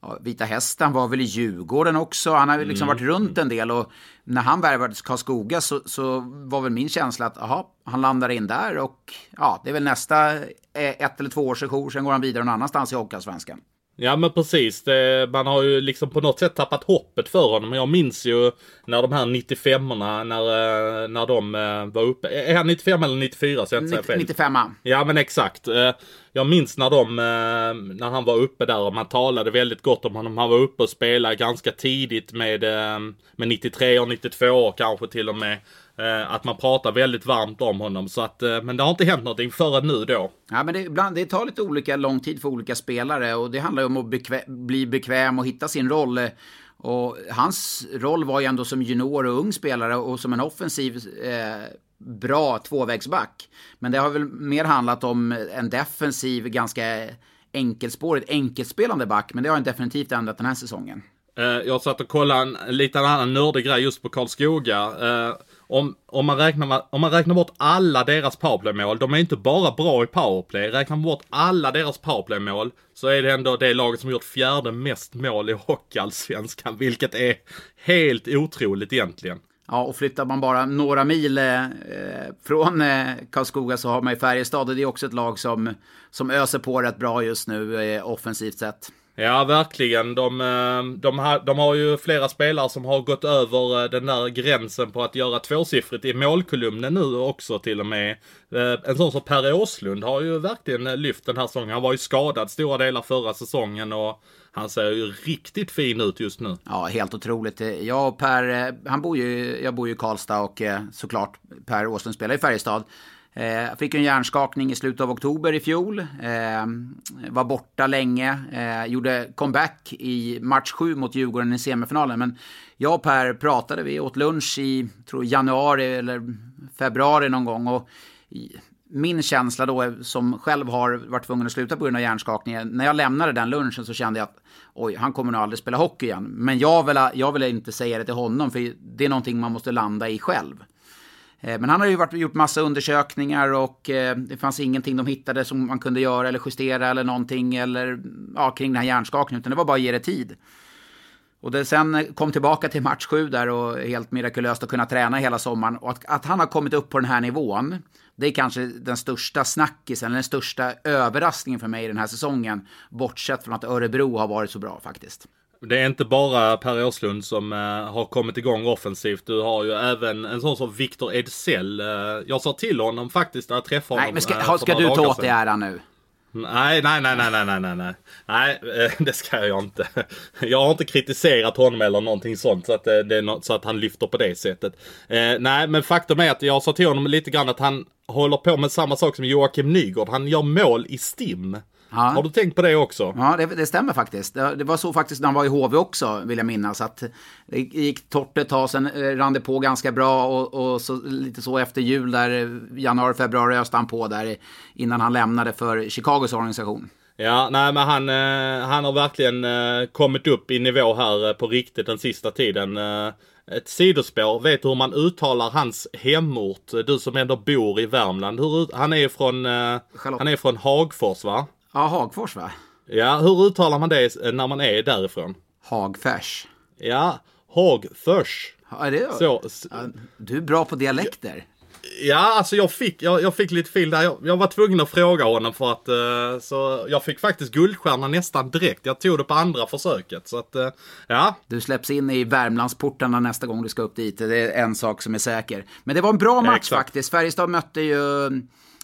Ja, Vita Hästen var väl i Djurgården också. Han har liksom mm. varit runt en del och när han värvades Karlskoga så, så var väl min känsla att aha, han landar in där och ja, det är väl nästa eh, ett eller två års sejour, sen går han vidare någon annanstans i Hockeyallsvenskan. Ja men precis, det, man har ju liksom på något sätt tappat hoppet för honom. Jag minns ju när de här 95orna, när, när de var uppe. Är han 95 eller 94 så jag inte säger fel? 95 Ja men exakt. jag minns när de, eh, när han var uppe där och man talade väldigt gott om honom. Han var uppe och spelade ganska tidigt med, eh, med 93 och 92 år kanske till och med. Eh, att man pratar väldigt varmt om honom. Så att, men det har inte hänt någonting förrän nu då. Ja, men det, ibland, det tar lite olika lång tid för olika spelare och det handlar ju om att bekvä bli bekväm och hitta sin roll. Och hans roll var ju ändå som junior och ung spelare och som en offensiv eh, bra tvåvägsback. Men det har väl mer handlat om en defensiv, ganska enkelspårigt, enkelspelande back. Men det har han definitivt ändrat den här säsongen. Eh, jag satt och kollade en liten annan nördig grej just på Karlskoga. Om, om, man räknar, om man räknar bort alla deras powerplaymål, de är inte bara bra i powerplay. Räknar man bort alla deras powerplaymål så är det ändå det laget som gjort fjärde mest mål i Hockeyallsvenskan, vilket är helt otroligt egentligen. Ja, och flyttar man bara några mil eh, eh, från eh, Karlskoga så har man ju Färjestad och det är också ett lag som, som öser på rätt bra just nu eh, offensivt sett. Ja, verkligen. De, eh, de, har, de har ju flera spelare som har gått över eh, den där gränsen på att göra tvåsiffrigt i målkolumnen nu också till och med. Eh, en sån som Per Åslund har ju verkligen lyft den här säsongen. Han var ju skadad stora delar förra säsongen och han ser ju riktigt fin ut just nu. Ja, helt otroligt. Jag och Per, han bor ju, jag bor ju i Karlstad och såklart Per Åslund spelar i Färjestad. Jag eh, fick en hjärnskakning i slutet av oktober i fjol. Eh, var borta länge. Eh, gjorde comeback i match 7 mot Djurgården i semifinalen. Men jag och Per pratade, vi åt lunch i tror, januari eller februari någon gång. Och min känsla då, eh, som själv har varit tvungen att sluta på grund av hjärnskakningen. När jag lämnade den lunchen så kände jag att oj, han kommer nog aldrig spela hockey igen. Men jag vill, jag vill inte säga det till honom, för det är någonting man måste landa i själv. Eh, men han har ju varit, gjort massa undersökningar och eh, det fanns ingenting de hittade som man kunde göra eller justera eller någonting eller, ja, kring den här hjärnskakningen, utan det var bara att ge det tid. Och det sen eh, kom tillbaka till match sju där och helt mirakulöst att kunna träna hela sommaren. Och att, att, han har kommit upp på den här nivån, det är kanske den största snackisen, eller den största överraskningen för mig i den här säsongen. Bortsett från att Örebro har varit så bra faktiskt. Det är inte bara Per Åslund som uh, har kommit igång offensivt. Du har ju även en sån som Victor Edsell. Uh, jag sa till honom faktiskt när jag träffade honom. Nej, men ska, uh, ska du ta åt dig äran nu? Nej, nej, nej, nej, nej, nej, nej. Nej, det ska jag inte. Jag har inte kritiserat honom eller någonting sånt så att, det är något, så att han lyfter på det sättet. nej, men faktum är att jag sa till honom lite grann att han håller på med samma sak som Joakim Nygård. Han gör mål i STIM. Ja. Har du tänkt på det också? Ja, det, det, stämmer faktiskt. Det var så faktiskt när han var i HV också, vill jag minnas. Att det gick torrt ett tag, sen eh, rann det på ganska bra och, och så, lite så efter jul, där eh, januari, februari öste han på där innan han lämnade för Chicagos organisation. Ja, nej men han, eh, han har verkligen kommit upp i nivå här på riktigt den sista tiden. Ett sidospår, vet du hur man uttalar hans hemort? Du som ändå bor i Värmland. Hur, han är från, han är från Hagfors va? Ja, Hagfors va? Ja, hur uttalar man det när man är därifrån? Hagfärs. Ja, Hagfors. Ja, det är... Så, ja, du är bra på dialekter. Ja, alltså jag fick, jag, jag fick lite fel där. Jag, jag, var tvungen att fråga honom för att uh, så jag fick faktiskt guldstjärna nästan direkt. Jag tog det på andra försöket. Så att, uh, ja. Du släpps in i Värmlandsportarna nästa gång du ska upp dit. Det är en sak som är säker. Men det var en bra match Exakt. faktiskt. Färjestad mötte ju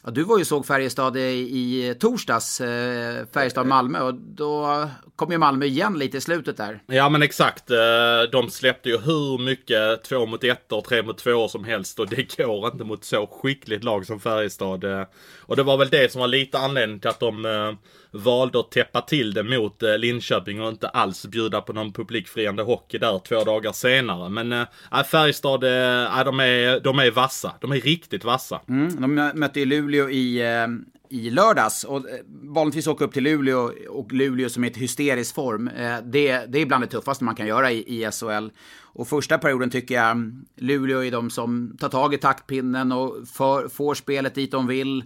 Ja, du var ju såg Färjestad i torsdags, eh, Färjestad-Malmö, och då kom ju Malmö igen lite i slutet där. Ja men exakt, eh, de släppte ju hur mycket två mot ett och tre mot två som helst och det går inte mot så skickligt lag som Färjestad. Eh. Och det var väl det som var lite anledningen till att de valde att täppa till det mot eh, Linköping och inte alls bjuda på någon publikfriande hockey där två dagar senare. Men eh, äh, Färjestad, eh, äh, de, är, de är vassa. De är riktigt vassa. Mm, de mötte ju Luleå i, äh, i lördags. Och vanligtvis åka upp till Luleå och Luleå som är ett hysteriskt form. det, det är bland det tuffaste man kan göra i, i SHL. Och första perioden tycker jag mm, Luleå är de som tar tag i taktpinnen och för, får spelet dit de vill.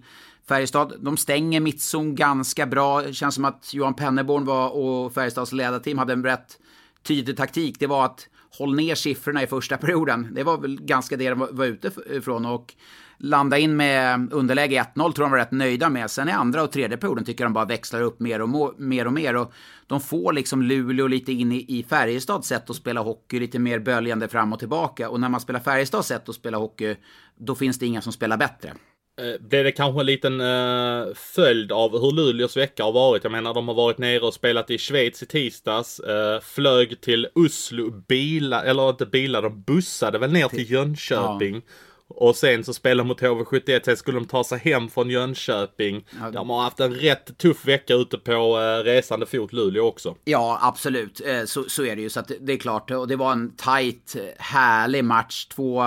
Färjestad, de stänger mittzon ganska bra. Det känns som att Johan Penneborn var och Färjestads ledarteam hade en rätt tydlig taktik. Det var att hålla ner siffrorna i första perioden. Det var väl ganska det de var ute ifrån. Och landa in med underläge 1-0 tror de var rätt nöjda med. Sen i andra och tredje perioden tycker jag de bara växlar upp mer och mer och mer. Och de får liksom Luleå lite in i, i Färjestads sätt att spela hockey, lite mer böljande fram och tillbaka. Och när man spelar Färjestads sätt att spela hockey, då finns det inga som spelar bättre. Eh, Blev det kanske en liten eh, följd av hur Luleås vecka har varit? Jag menar, de har varit nere och spelat i Schweiz i tisdags. Eh, flög till Oslo, bila, eller inte bila, de bussade väl ner till Jönköping. Och sen så spelade de mot HV71, sen skulle de ta sig hem från Jönköping. De har haft en rätt tuff vecka ute på eh, resande fot, Luleå också. Ja, absolut. Eh, Så, så är det ju. Så att det- det är klart. Och det var en tight, härlig match. Två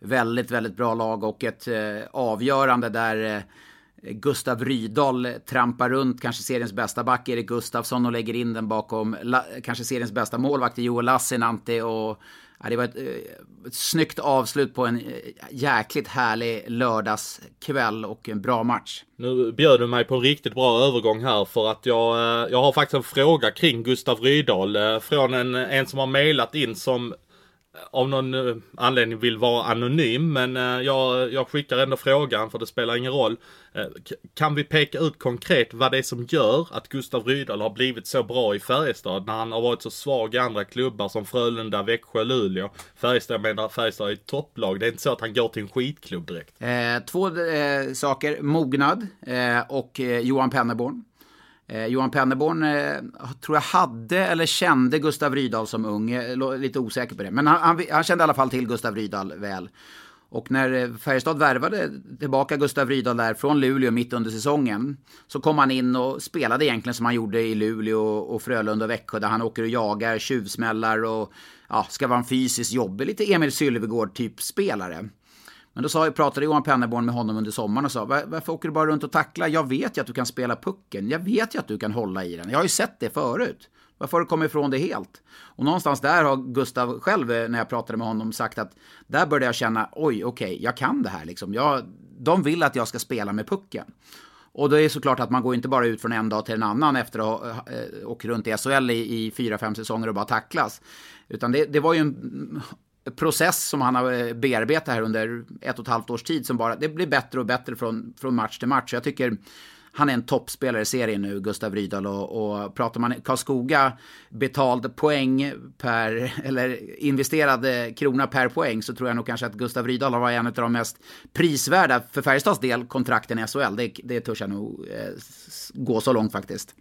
väldigt, väldigt bra lag och ett eh, avgörande där eh, Gustav Rydahl trampar runt kanske seriens bästa back Erik Gustafsson och lägger in den bakom la, kanske seriens bästa målvakt Joel Lassinantti och ja, det var ett, eh, ett snyggt avslut på en eh, jäkligt härlig lördagskväll och en bra match. Nu bjöd du mig på en riktigt bra övergång här för att jag, eh, jag har faktiskt en fråga kring Gustav Rydahl från en, en som har mejlat in som av någon eh, anledning vill vara anonym men eh, jag, jag skickar ändå frågan för det spelar ingen roll. Eh, kan vi peka ut konkret vad det är som gör att Gustav Rydahl har blivit så bra i Färjestad när han har varit så svag i andra klubbar som Frölunda, Växjö, Luleå. Färjestad, jag menar Färjestad är ett topplag. Det är inte så att han går till en skitklubb direkt. Eh, två eh, saker, mognad eh, och eh, Johan Pennerborn. Eh, Johan Penneborn eh, tror jag hade eller kände Gustav Rydahl som ung, Jag är lite osäker på det. Men han, han, han kände i alla fall till Gustav Rydahl väl. Och när eh, Färjestad värvade tillbaka Gustav Rydahl där från Luleå mitt under säsongen så kom han in och spelade egentligen som han gjorde i Luleå och Frölunda och Växjö där han åker och jagar tjuvsmällar och ja, ska vara en fysiskt jobbig, lite Emil Sylvegård typ spelare. Men då sa, pratade Johan Penneborn med honom under sommaren och sa varför åker du bara runt och tacklar? Jag vet ju att du kan spela pucken. Jag vet ju att du kan hålla i den. Jag har ju sett det förut. Varför har du kommit ifrån det helt? Och någonstans där har Gustav själv, eh, när jag pratade med honom, sagt att där började jag känna, oj, okej, jag kan det här liksom. Jag, de vill att jag ska spela med pucken. Och det är såklart att man går inte bara ut från en dag till en annan efter att ha eh, åkt runt i SHL i, i fyra, fem säsonger och bara tacklas. Utan det, det var ju en process som han har eh, bearbetat här under ett och ett halvt års tid som bara, det blir bättre och bättre från, från match till match. Jag tycker han är en toppspelare i serien nu, Gustav Rydahl. Och, och pratar man Karlskoga betald poäng per, eller investerad krona per poäng så tror jag nog kanske att Gustav Rydahl har varit en av de mest prisvärda för Färjestads del kontrakten i SHL. Det, det törs jag nog eh, gå så långt faktiskt.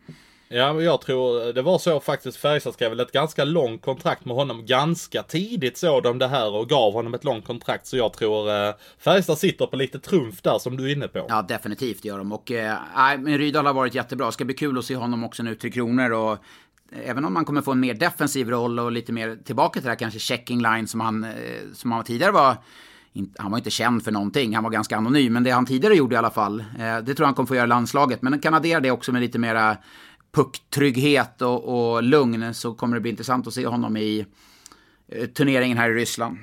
Ja, jag tror det var så faktiskt. Färjestad skrev väl ett ganska långt kontrakt med honom. Ganska tidigt såg de det här och gav honom ett långt kontrakt. Så jag tror eh, Färjestad sitter på lite trumf där som du är inne på. Ja, definitivt gör de. Och eh, nej, men Rydahl har varit jättebra. Det ska bli kul att se honom också nu till Kronor. Och eh, även om man kommer få en mer defensiv roll och lite mer tillbaka till det här kanske checking line som han, eh, som han tidigare var. Han var inte känd för någonting, han var ganska anonym. Men det han tidigare gjorde i alla fall, eh, det tror jag han kommer få göra i landslaget. Men kan addera det också med lite mera pucktrygghet och, och lugn så kommer det bli intressant att se honom i eh, turneringen här i Ryssland.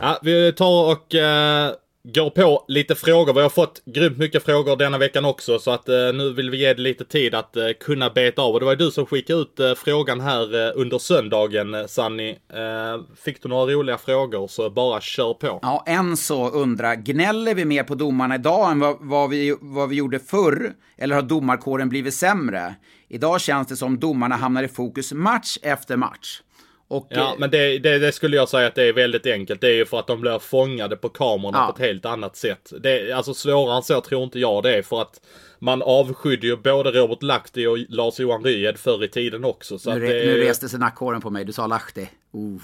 Ja, vi tar och eh, går på lite frågor. Vi har fått grymt mycket frågor denna veckan också så att eh, nu vill vi ge det lite tid att eh, kunna beta av. Och det var ju du som skickade ut eh, frågan här eh, under söndagen eh, Sanni. Eh, fick du några roliga frågor så bara kör på. Ja, en så undrar, gnäller vi mer på domarna idag än vad, vad, vi, vad vi gjorde förr? Eller har domarkåren blivit sämre? Idag känns det som domarna hamnar i fokus match efter match. Och, Ja, eh, men det, det, det skulle jag säga att det är väldigt enkelt. Det är ju för att de blir fångade på kamerorna Ja. på ett helt annat sätt. Det, alltså svårare än så tror inte jag det är för att man avskydde ju både Robert Lahti och Lars-Johan Ryed förr i tiden också. Så nu, re, det, nu reste sig nackhåren på mig, du sa Lahti. Uh.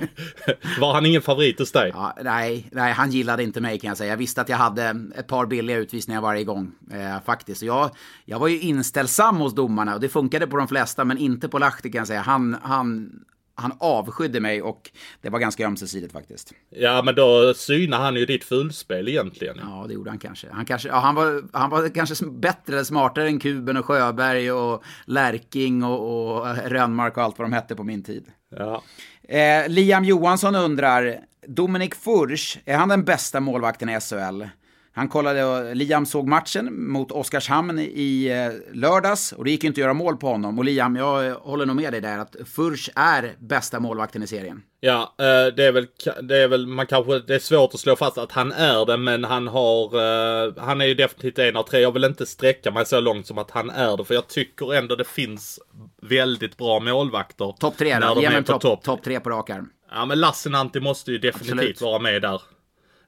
Var han ingen favorit hos dig? Ja, nej, nej, han gillade inte mig kan jag säga. Jag visste att jag hade ett par billiga utvisningar varje gång. Eh, faktiskt. Jag, jag var ju inställsam hos domarna och det funkade på de flesta, men inte på Lahti kan jag säga. Han, han, han avskydde mig och det var ganska ömsesidigt faktiskt. Ja, men då synar han ju ditt fulspel egentligen. Ja, det gjorde han kanske. Han, kanske, ja, han, var, han var kanske bättre eller smartare än Kuben och Sjöberg och Lärking och, och Rönnmark och allt vad de hette på min tid. Ja. Eh, Liam Johansson undrar, Dominik Furch, är han den bästa målvakten i SHL? Han kollade, och Liam såg matchen mot Oskarshamn i eh, lördags och det gick inte att göra mål på honom. Och Liam, jag eh, håller nog med dig där att Furch är bästa målvakten i serien. Ja, eh, det är väl, det är väl, man kanske, det är svårt att slå fast att han är det, men han har, eh, han är ju definitivt en av tre. Jag vill inte sträcka mig så långt som att han är det, för jag tycker ändå det finns väldigt bra målvakter. Topp tre då, ge mig topp topp. top tre på rak arm. Ja, men Lassinantti måste ju definitivt Absolut. vara med där.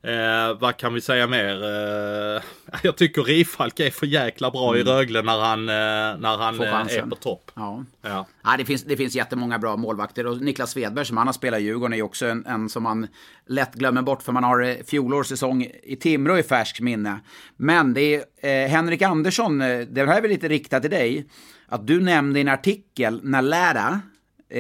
Eh, vad kan vi säga mer? Eh, jag tycker Rifalk är för jäkla bra i Rögle när han, eh, när han eh, är på topp. Ja. Ja. Ja, det, finns, det finns jättemånga bra målvakter och Niklas Svedberg som han har spelat i Djurgården är också en, en som man lätt glömmer bort för man har eh, fjolårs säsong i Timrå i färskt minne. Men det är eh, Henrik Andersson, det här är väl lite riktat till dig, att du nämnde i en artikel när Lära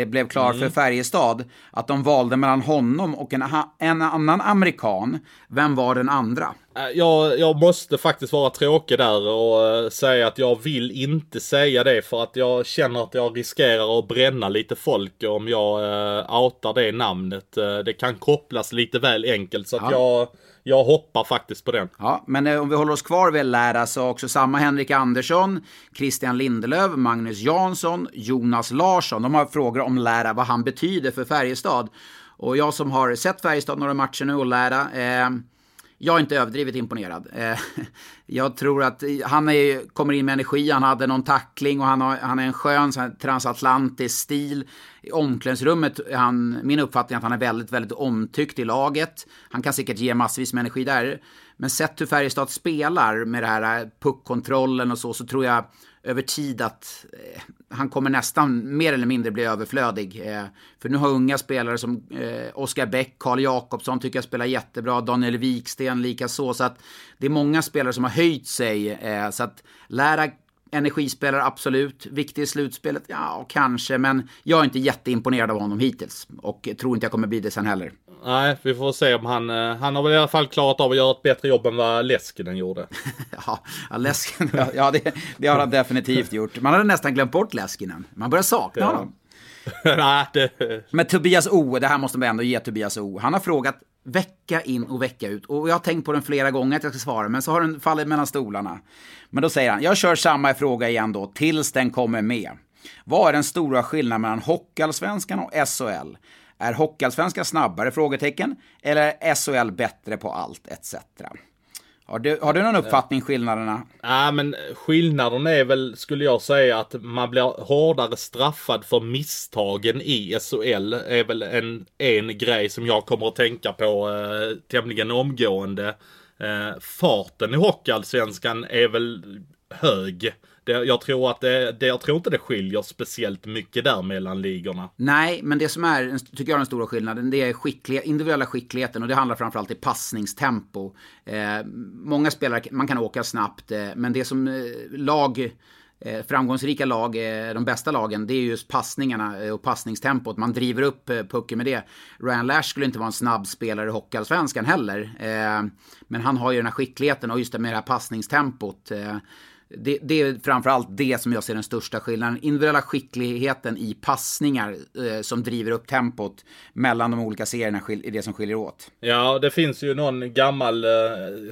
blev klar för Färjestad att de valde mellan honom och en, en annan amerikan. Vem var den andra? Eh, Jag, jag måste faktiskt vara tråkig där och eh, säga att jag vill inte säga det för att jag känner att jag riskerar att bränna lite folk om jag uh, outar det namnet. Eh, det kan kopplas lite väl enkelt så att Ja. jag, jag hoppar faktiskt på den. Ja, men eh, om vi håller oss kvar vid Lära så också samma Henrik Andersson, Christian Lindelöf, Magnus Jansson, Jonas Larsson. De har frågor om Lära, vad han betyder för Färjestad. Och jag som har sett Färjestad några matcher nu och Lära, eh, jag är inte överdrivet imponerad. Eh, jag tror att han är, kommer in med energi, han hade någon tackling och han, har, han är en skön här transatlantisk stil. I omklädningsrummet, är han, min uppfattning är att han är väldigt, väldigt omtyckt i laget. Han kan säkert ge massvis med energi där. Men sett hur Färjestad spelar med det här eh, puckkontrollen och så, så tror jag över tid att eh, han kommer nästan mer eller mindre bli överflödig. Eh, för nu har unga spelare som eh, Oskar Bäck, Karl Jakobsson tycker jag spelar jättebra, Daniel Wiksten lika så. Så att det är många spelare som har höjt sig. Eh, så att lära energispelare, absolut. Viktig i slutspelet, ja kanske. Men jag är inte jätteimponerad av honom hittills. Och tror inte jag kommer bli det sen heller. Nej, vi får se om han... eh, Han har väl i alla fall klarat av att göra ett bättre jobb än vad Leskinen gjorde. Ja, ja, Leskinen, ja det, det har han definitivt gjort. Man hade nästan glömt bort Leskinen. Man börjar sakna Ja. honom. Nej, det... Men Tobias O, det här måste man ändå ge Tobias O. Han har frågat vecka in och vecka ut. Och jag har tänkt på den flera gånger att jag ska svara, men så har den fallit mellan stolarna. Men då säger han, jag kör samma fråga igen då, tills den kommer med. Vad är den stora skillnaden mellan Hockeyallsvenskan och SHL? Är Hockeyallsvenskan snabbare? Frågetecken. Eller är SHL bättre på allt, etc. Har du, har du någon uppfattning skillnaderna? Ja, men skillnaden är väl, skulle jag säga, att man blir hårdare straffad för misstagen i SHL. är väl en, en grej som jag kommer att tänka på eh, tämligen omgående. Eh, farten i Hockeyallsvenskan är väl hög. Det, jag, tror att det, det, jag tror inte det skiljer speciellt mycket där mellan ligorna. Nej, men det som är, tycker jag är den stora skillnaden, det är skickliga, individuella skickligheten och det handlar framförallt i passningstempo. Eh, många spelare, man kan åka snabbt, eh, men det som eh, lag, eh, framgångsrika lag, eh, de bästa lagen, det är just passningarna eh, och passningstempot. Man driver upp pucken med det. Ryan Lash skulle inte vara en snabb spelare i Hockeyallsvenskan heller, men han har ju den här skickligheten och just det med det här passningstempot. Det, det är framförallt det som jag ser den största skillnaden. Individuella skickligheten i passningar eh, som driver upp tempot mellan de olika serierna är det som skiljer åt. Ja, det finns ju någon gammal, eh,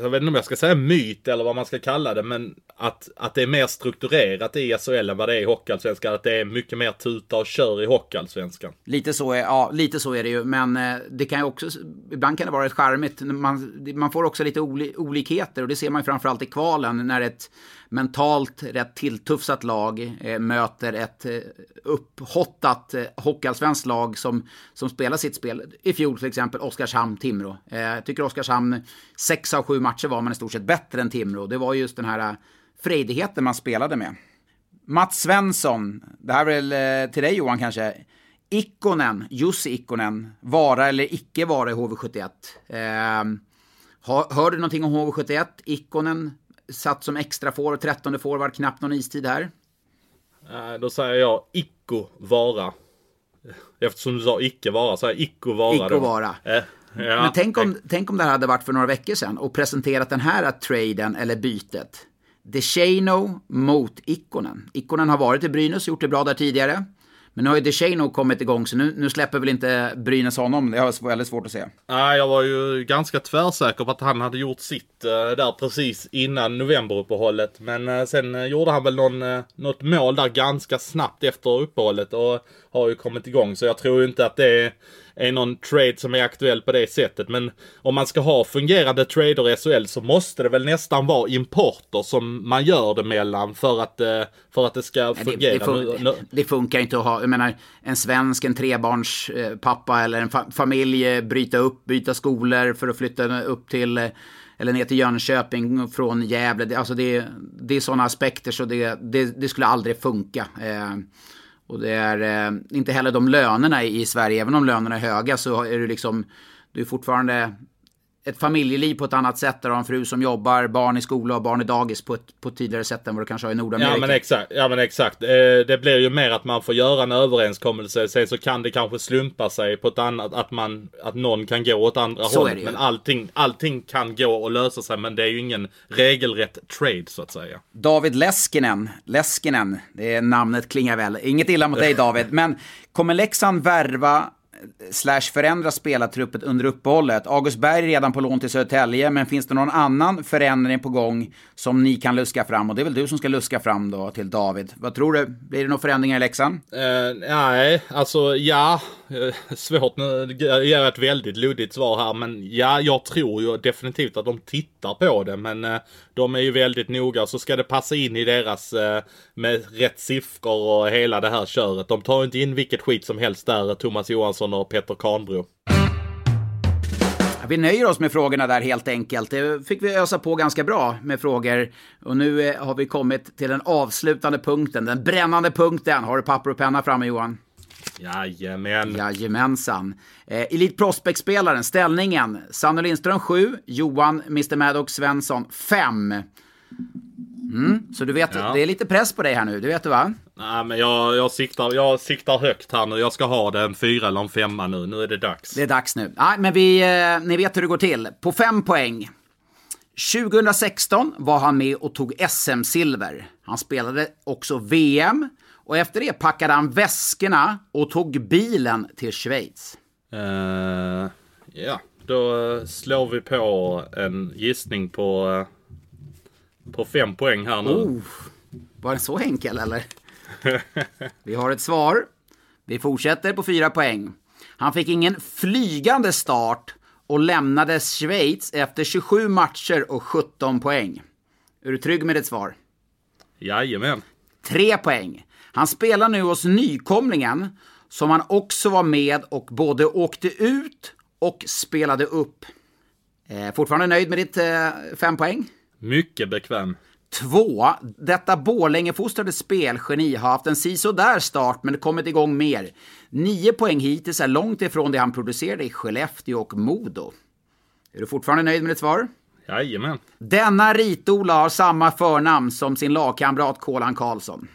jag vet inte om jag ska säga myt eller vad man ska kalla det, men att, att det är mer strukturerat i SHL än vad det är i Hockeyallsvenskan. Att det är mycket mer tuta och kör i Hockeyallsvenskan. Lite så, är, ja, lite så är det ju, men eh, det kan ju också, ibland kan det vara rätt charmigt. Man, man får också lite oli, olikheter och det ser man ju framförallt i kvalen när ett mentalt rätt tilltufsat lag eh, möter ett eh, upphottat eh, hockeyallsvenskt lag som, som spelar sitt spel. I fjol till exempel Oskarshamn-Timrå. Eh, jag tycker Oskarshamn, sex av sju matcher var man i stort sett bättre än Timrå. Det var just den här eh, frejdigheten man spelade med. Mats Svensson, det här är väl eh, till dig Johan kanske. Ikonen, Jussi Ikonen, vara eller icke vara i HV71. Eh, hör, hör du någonting om HV71? Ikonen, satt som extra forward, 13 forward, knappt någon istid här. Eh, Då säger jag icko vara. Eftersom du sa icke vara, så är icko vara Icko då. vara. Eh, ja. Men tänk om, tänk om det här hade varit för några veckor sedan och presenterat den här traden eller bytet. DeShano mot Ikkonen. Ikkonen har varit i Brynäs och gjort det bra där tidigare. Men nu har ju DeShano kommit igång så nu, nu släpper väl inte Brynäs honom. Det har jag väldigt svårt att se. Nej, jag var ju ganska tvärsäker på att han hade gjort sitt eh, där precis innan novemberuppehållet. Men eh, sen eh, gjorde han väl någon, eh, något mål där ganska snabbt efter uppehållet och har ju kommit igång. Så jag tror ju inte att det är är någon trade som är aktuell på det sättet. Men om man ska ha fungerande trader i SHL så måste det väl nästan vara importer som man gör det mellan för att, eh, för att det ska fungera. Det, det, fun det funkar inte att ha, jag menar, en svensk, en trebarnspappa eller en fa familj bryta upp, byta skolor för att flytta upp till eller ner till Jönköping från Gävle. Alltså det, det är sådana aspekter så det, det, det skulle aldrig funka. Eh, och det är eh, inte heller de lönerna i Sverige, även om lönerna är höga så är du liksom, du är fortfarande ett familjeliv på ett annat sätt. Där du har en fru som jobbar, barn i skola och barn i dagis på ett, på ett tydligare sätt än vad du kanske har i Nordamerika. Ja men exakt. Ja, men exakt. Eh, det blir ju mer att man får göra en överenskommelse. Sen så kan det kanske slumpa sig på ett annat, att, man, att någon kan gå åt andra så hållet. Men allting, allting kan gå och lösa sig. Men det är ju ingen regelrätt trade så att säga. David Leskinen, Leskinen, det är namnet klingar väl. Inget illa mot dig David, men kommer Leksand värva slash förändra spelartruppet under uppehållet. August Berg är redan på lån till Södertälje, men finns det någon annan förändring på gång som ni kan luska fram? Och det är väl du som ska luska fram då till David. Vad tror du? Blir det några förändringar i Leksand? Uh, nej, alltså ja. Eh, svårt nu, jag ger ett väldigt luddigt svar här, men ja, jag tror ju definitivt att de tittar på det, men uh, de är ju väldigt noga, så ska det passa in i deras uh, med rätt siffror och hela det här köret. De tar inte in vilket skit som helst där, Thomas Johansson och Peter Karnbro. Vi nöjer oss med frågorna där helt enkelt. Det fick vi ösa på ganska bra med frågor. Och nu har vi kommit till den avslutande punkten, den brännande punkten. Har du papper och penna framme Johan? Jajamän. Jajamensan. Eh, Elite Prospect-spelaren, ställningen. Sanne Lindström 7, Johan Mr Maddox Svensson 5. Mm, så du vet, ja. det är lite press på dig här nu, det vet du va? Nej men jag, jag, siktar, jag siktar högt här nu. Jag ska ha det en fyra eller en femma nu. Nu är det dags. Det är dags nu. Nej men vi, eh, ni vet hur det går till. På fem poäng. 2016 var han med och tog SM-silver. Han spelade också VM. Och efter det packade han väskorna och tog bilen till Schweiz. Uh, ja, då slår vi på en gissning på, uh, på fem poäng här nu. Oh, var den så enkel eller? vi har ett svar. Vi fortsätter på fyra poäng. Han fick ingen flygande start och lämnade Schweiz efter 27 matcher och 17 poäng. Är du trygg med ditt svar? Jajamän. Tre poäng. Han spelar nu hos nykomlingen, som han också var med och både åkte ut och spelade upp. Eh, fortfarande nöjd med ditt eh, fem poäng? Mycket bekväm. Två, detta Borlängefostrade spelgeni har haft en sisådär start men kommit igång mer. Nio poäng hittills är långt ifrån det han producerade i Skellefteå och Modo. Är du fortfarande nöjd med ditt svar? Jajamän. Denna ritola har samma förnamn som sin lagkamrat Kolan Karlsson.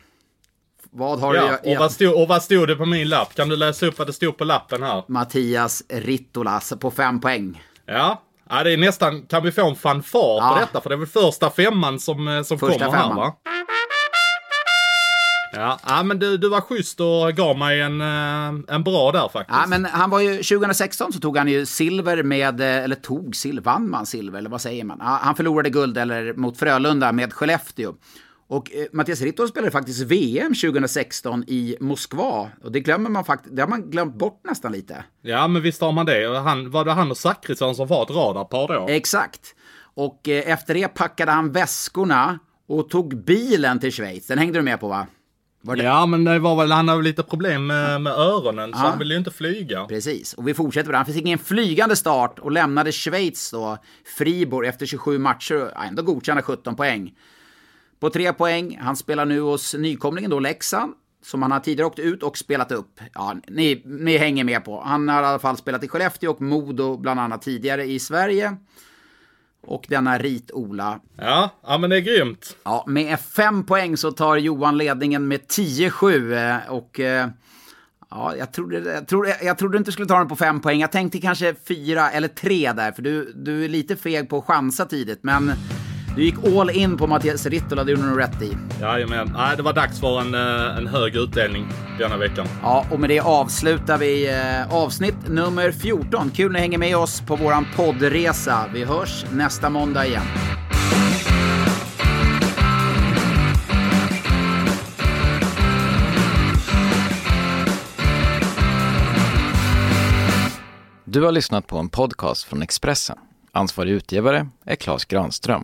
Vad har ja, du... Och vad, stod, och vad stod det på min lapp? Kan du läsa upp vad det stod på lappen här? Mattias Ritolas på fem poäng. Ja, Ja, det är nästan, kan vi få en fanfar ja. på detta? För det är väl första femman som, eh, som första kommer femman. här va? Ja, ja men du, du var schysst och gav mig en, eh, en bra där faktiskt. Ja, men han var ju, 2016 så tog han ju silver med, eh, eller tog silver, vann man silver, eller vad säger man? Han förlorade guld eller mot Frölunda med Skellefteå. Och eh, Mattias Rittor spelade faktiskt VM 2016 i Moskva. Och det glömmer man faktiskt, det har man glömt bort nästan lite. Ja, men visst har man det. Han, var det han och Zachrisson som var ett radarpar då? Exakt. Och eh, efter det packade han väskorna och tog bilen till Schweiz. Den hängde du med på va? Ja, men det var väl, han har lite problem med, med öronen, ja. så han ville ju inte flyga. Precis, och vi fortsätter med det. Han fick ingen flygande start och lämnade Schweiz då, Fribourg, efter 27 matcher, ändå godkända 17 poäng på tre poäng. Han spelar nu hos nykomlingen då, Leksand. Som han har tidigare åkt ut och spelat upp. Ja, ni, ni hänger med på. Han har i alla fall spelat i Skellefteå och Modo bland annat tidigare i Sverige. Och denna Rit-Ola. Ja, ja men det är grymt. Ja, med fem poäng så tar Johan ledningen med 10-7. Eh, och eh, ja, jag trodde, jag, trodde, jag trodde inte du skulle ta den på fem poäng. Jag tänkte kanske fyra eller tre där, för du, du är lite feg på att chansa tidigt. Men du gick all in på Mattias Rittola, det gjorde du nog rätt i. Jajamän. Nej, det var dags för en, eh, en hög utdelning denna veckan. Ja, och med det avslutar vi eh, avsnitt nummer 14. Kul att ni hänger med oss på våran poddresa. Vi hörs nästa måndag igen. Du har lyssnat på en podcast från Expressen. Ansvarig utgivare är Klas Granström.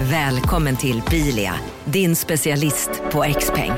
Välkommen till Bilia, din specialist på X-peng.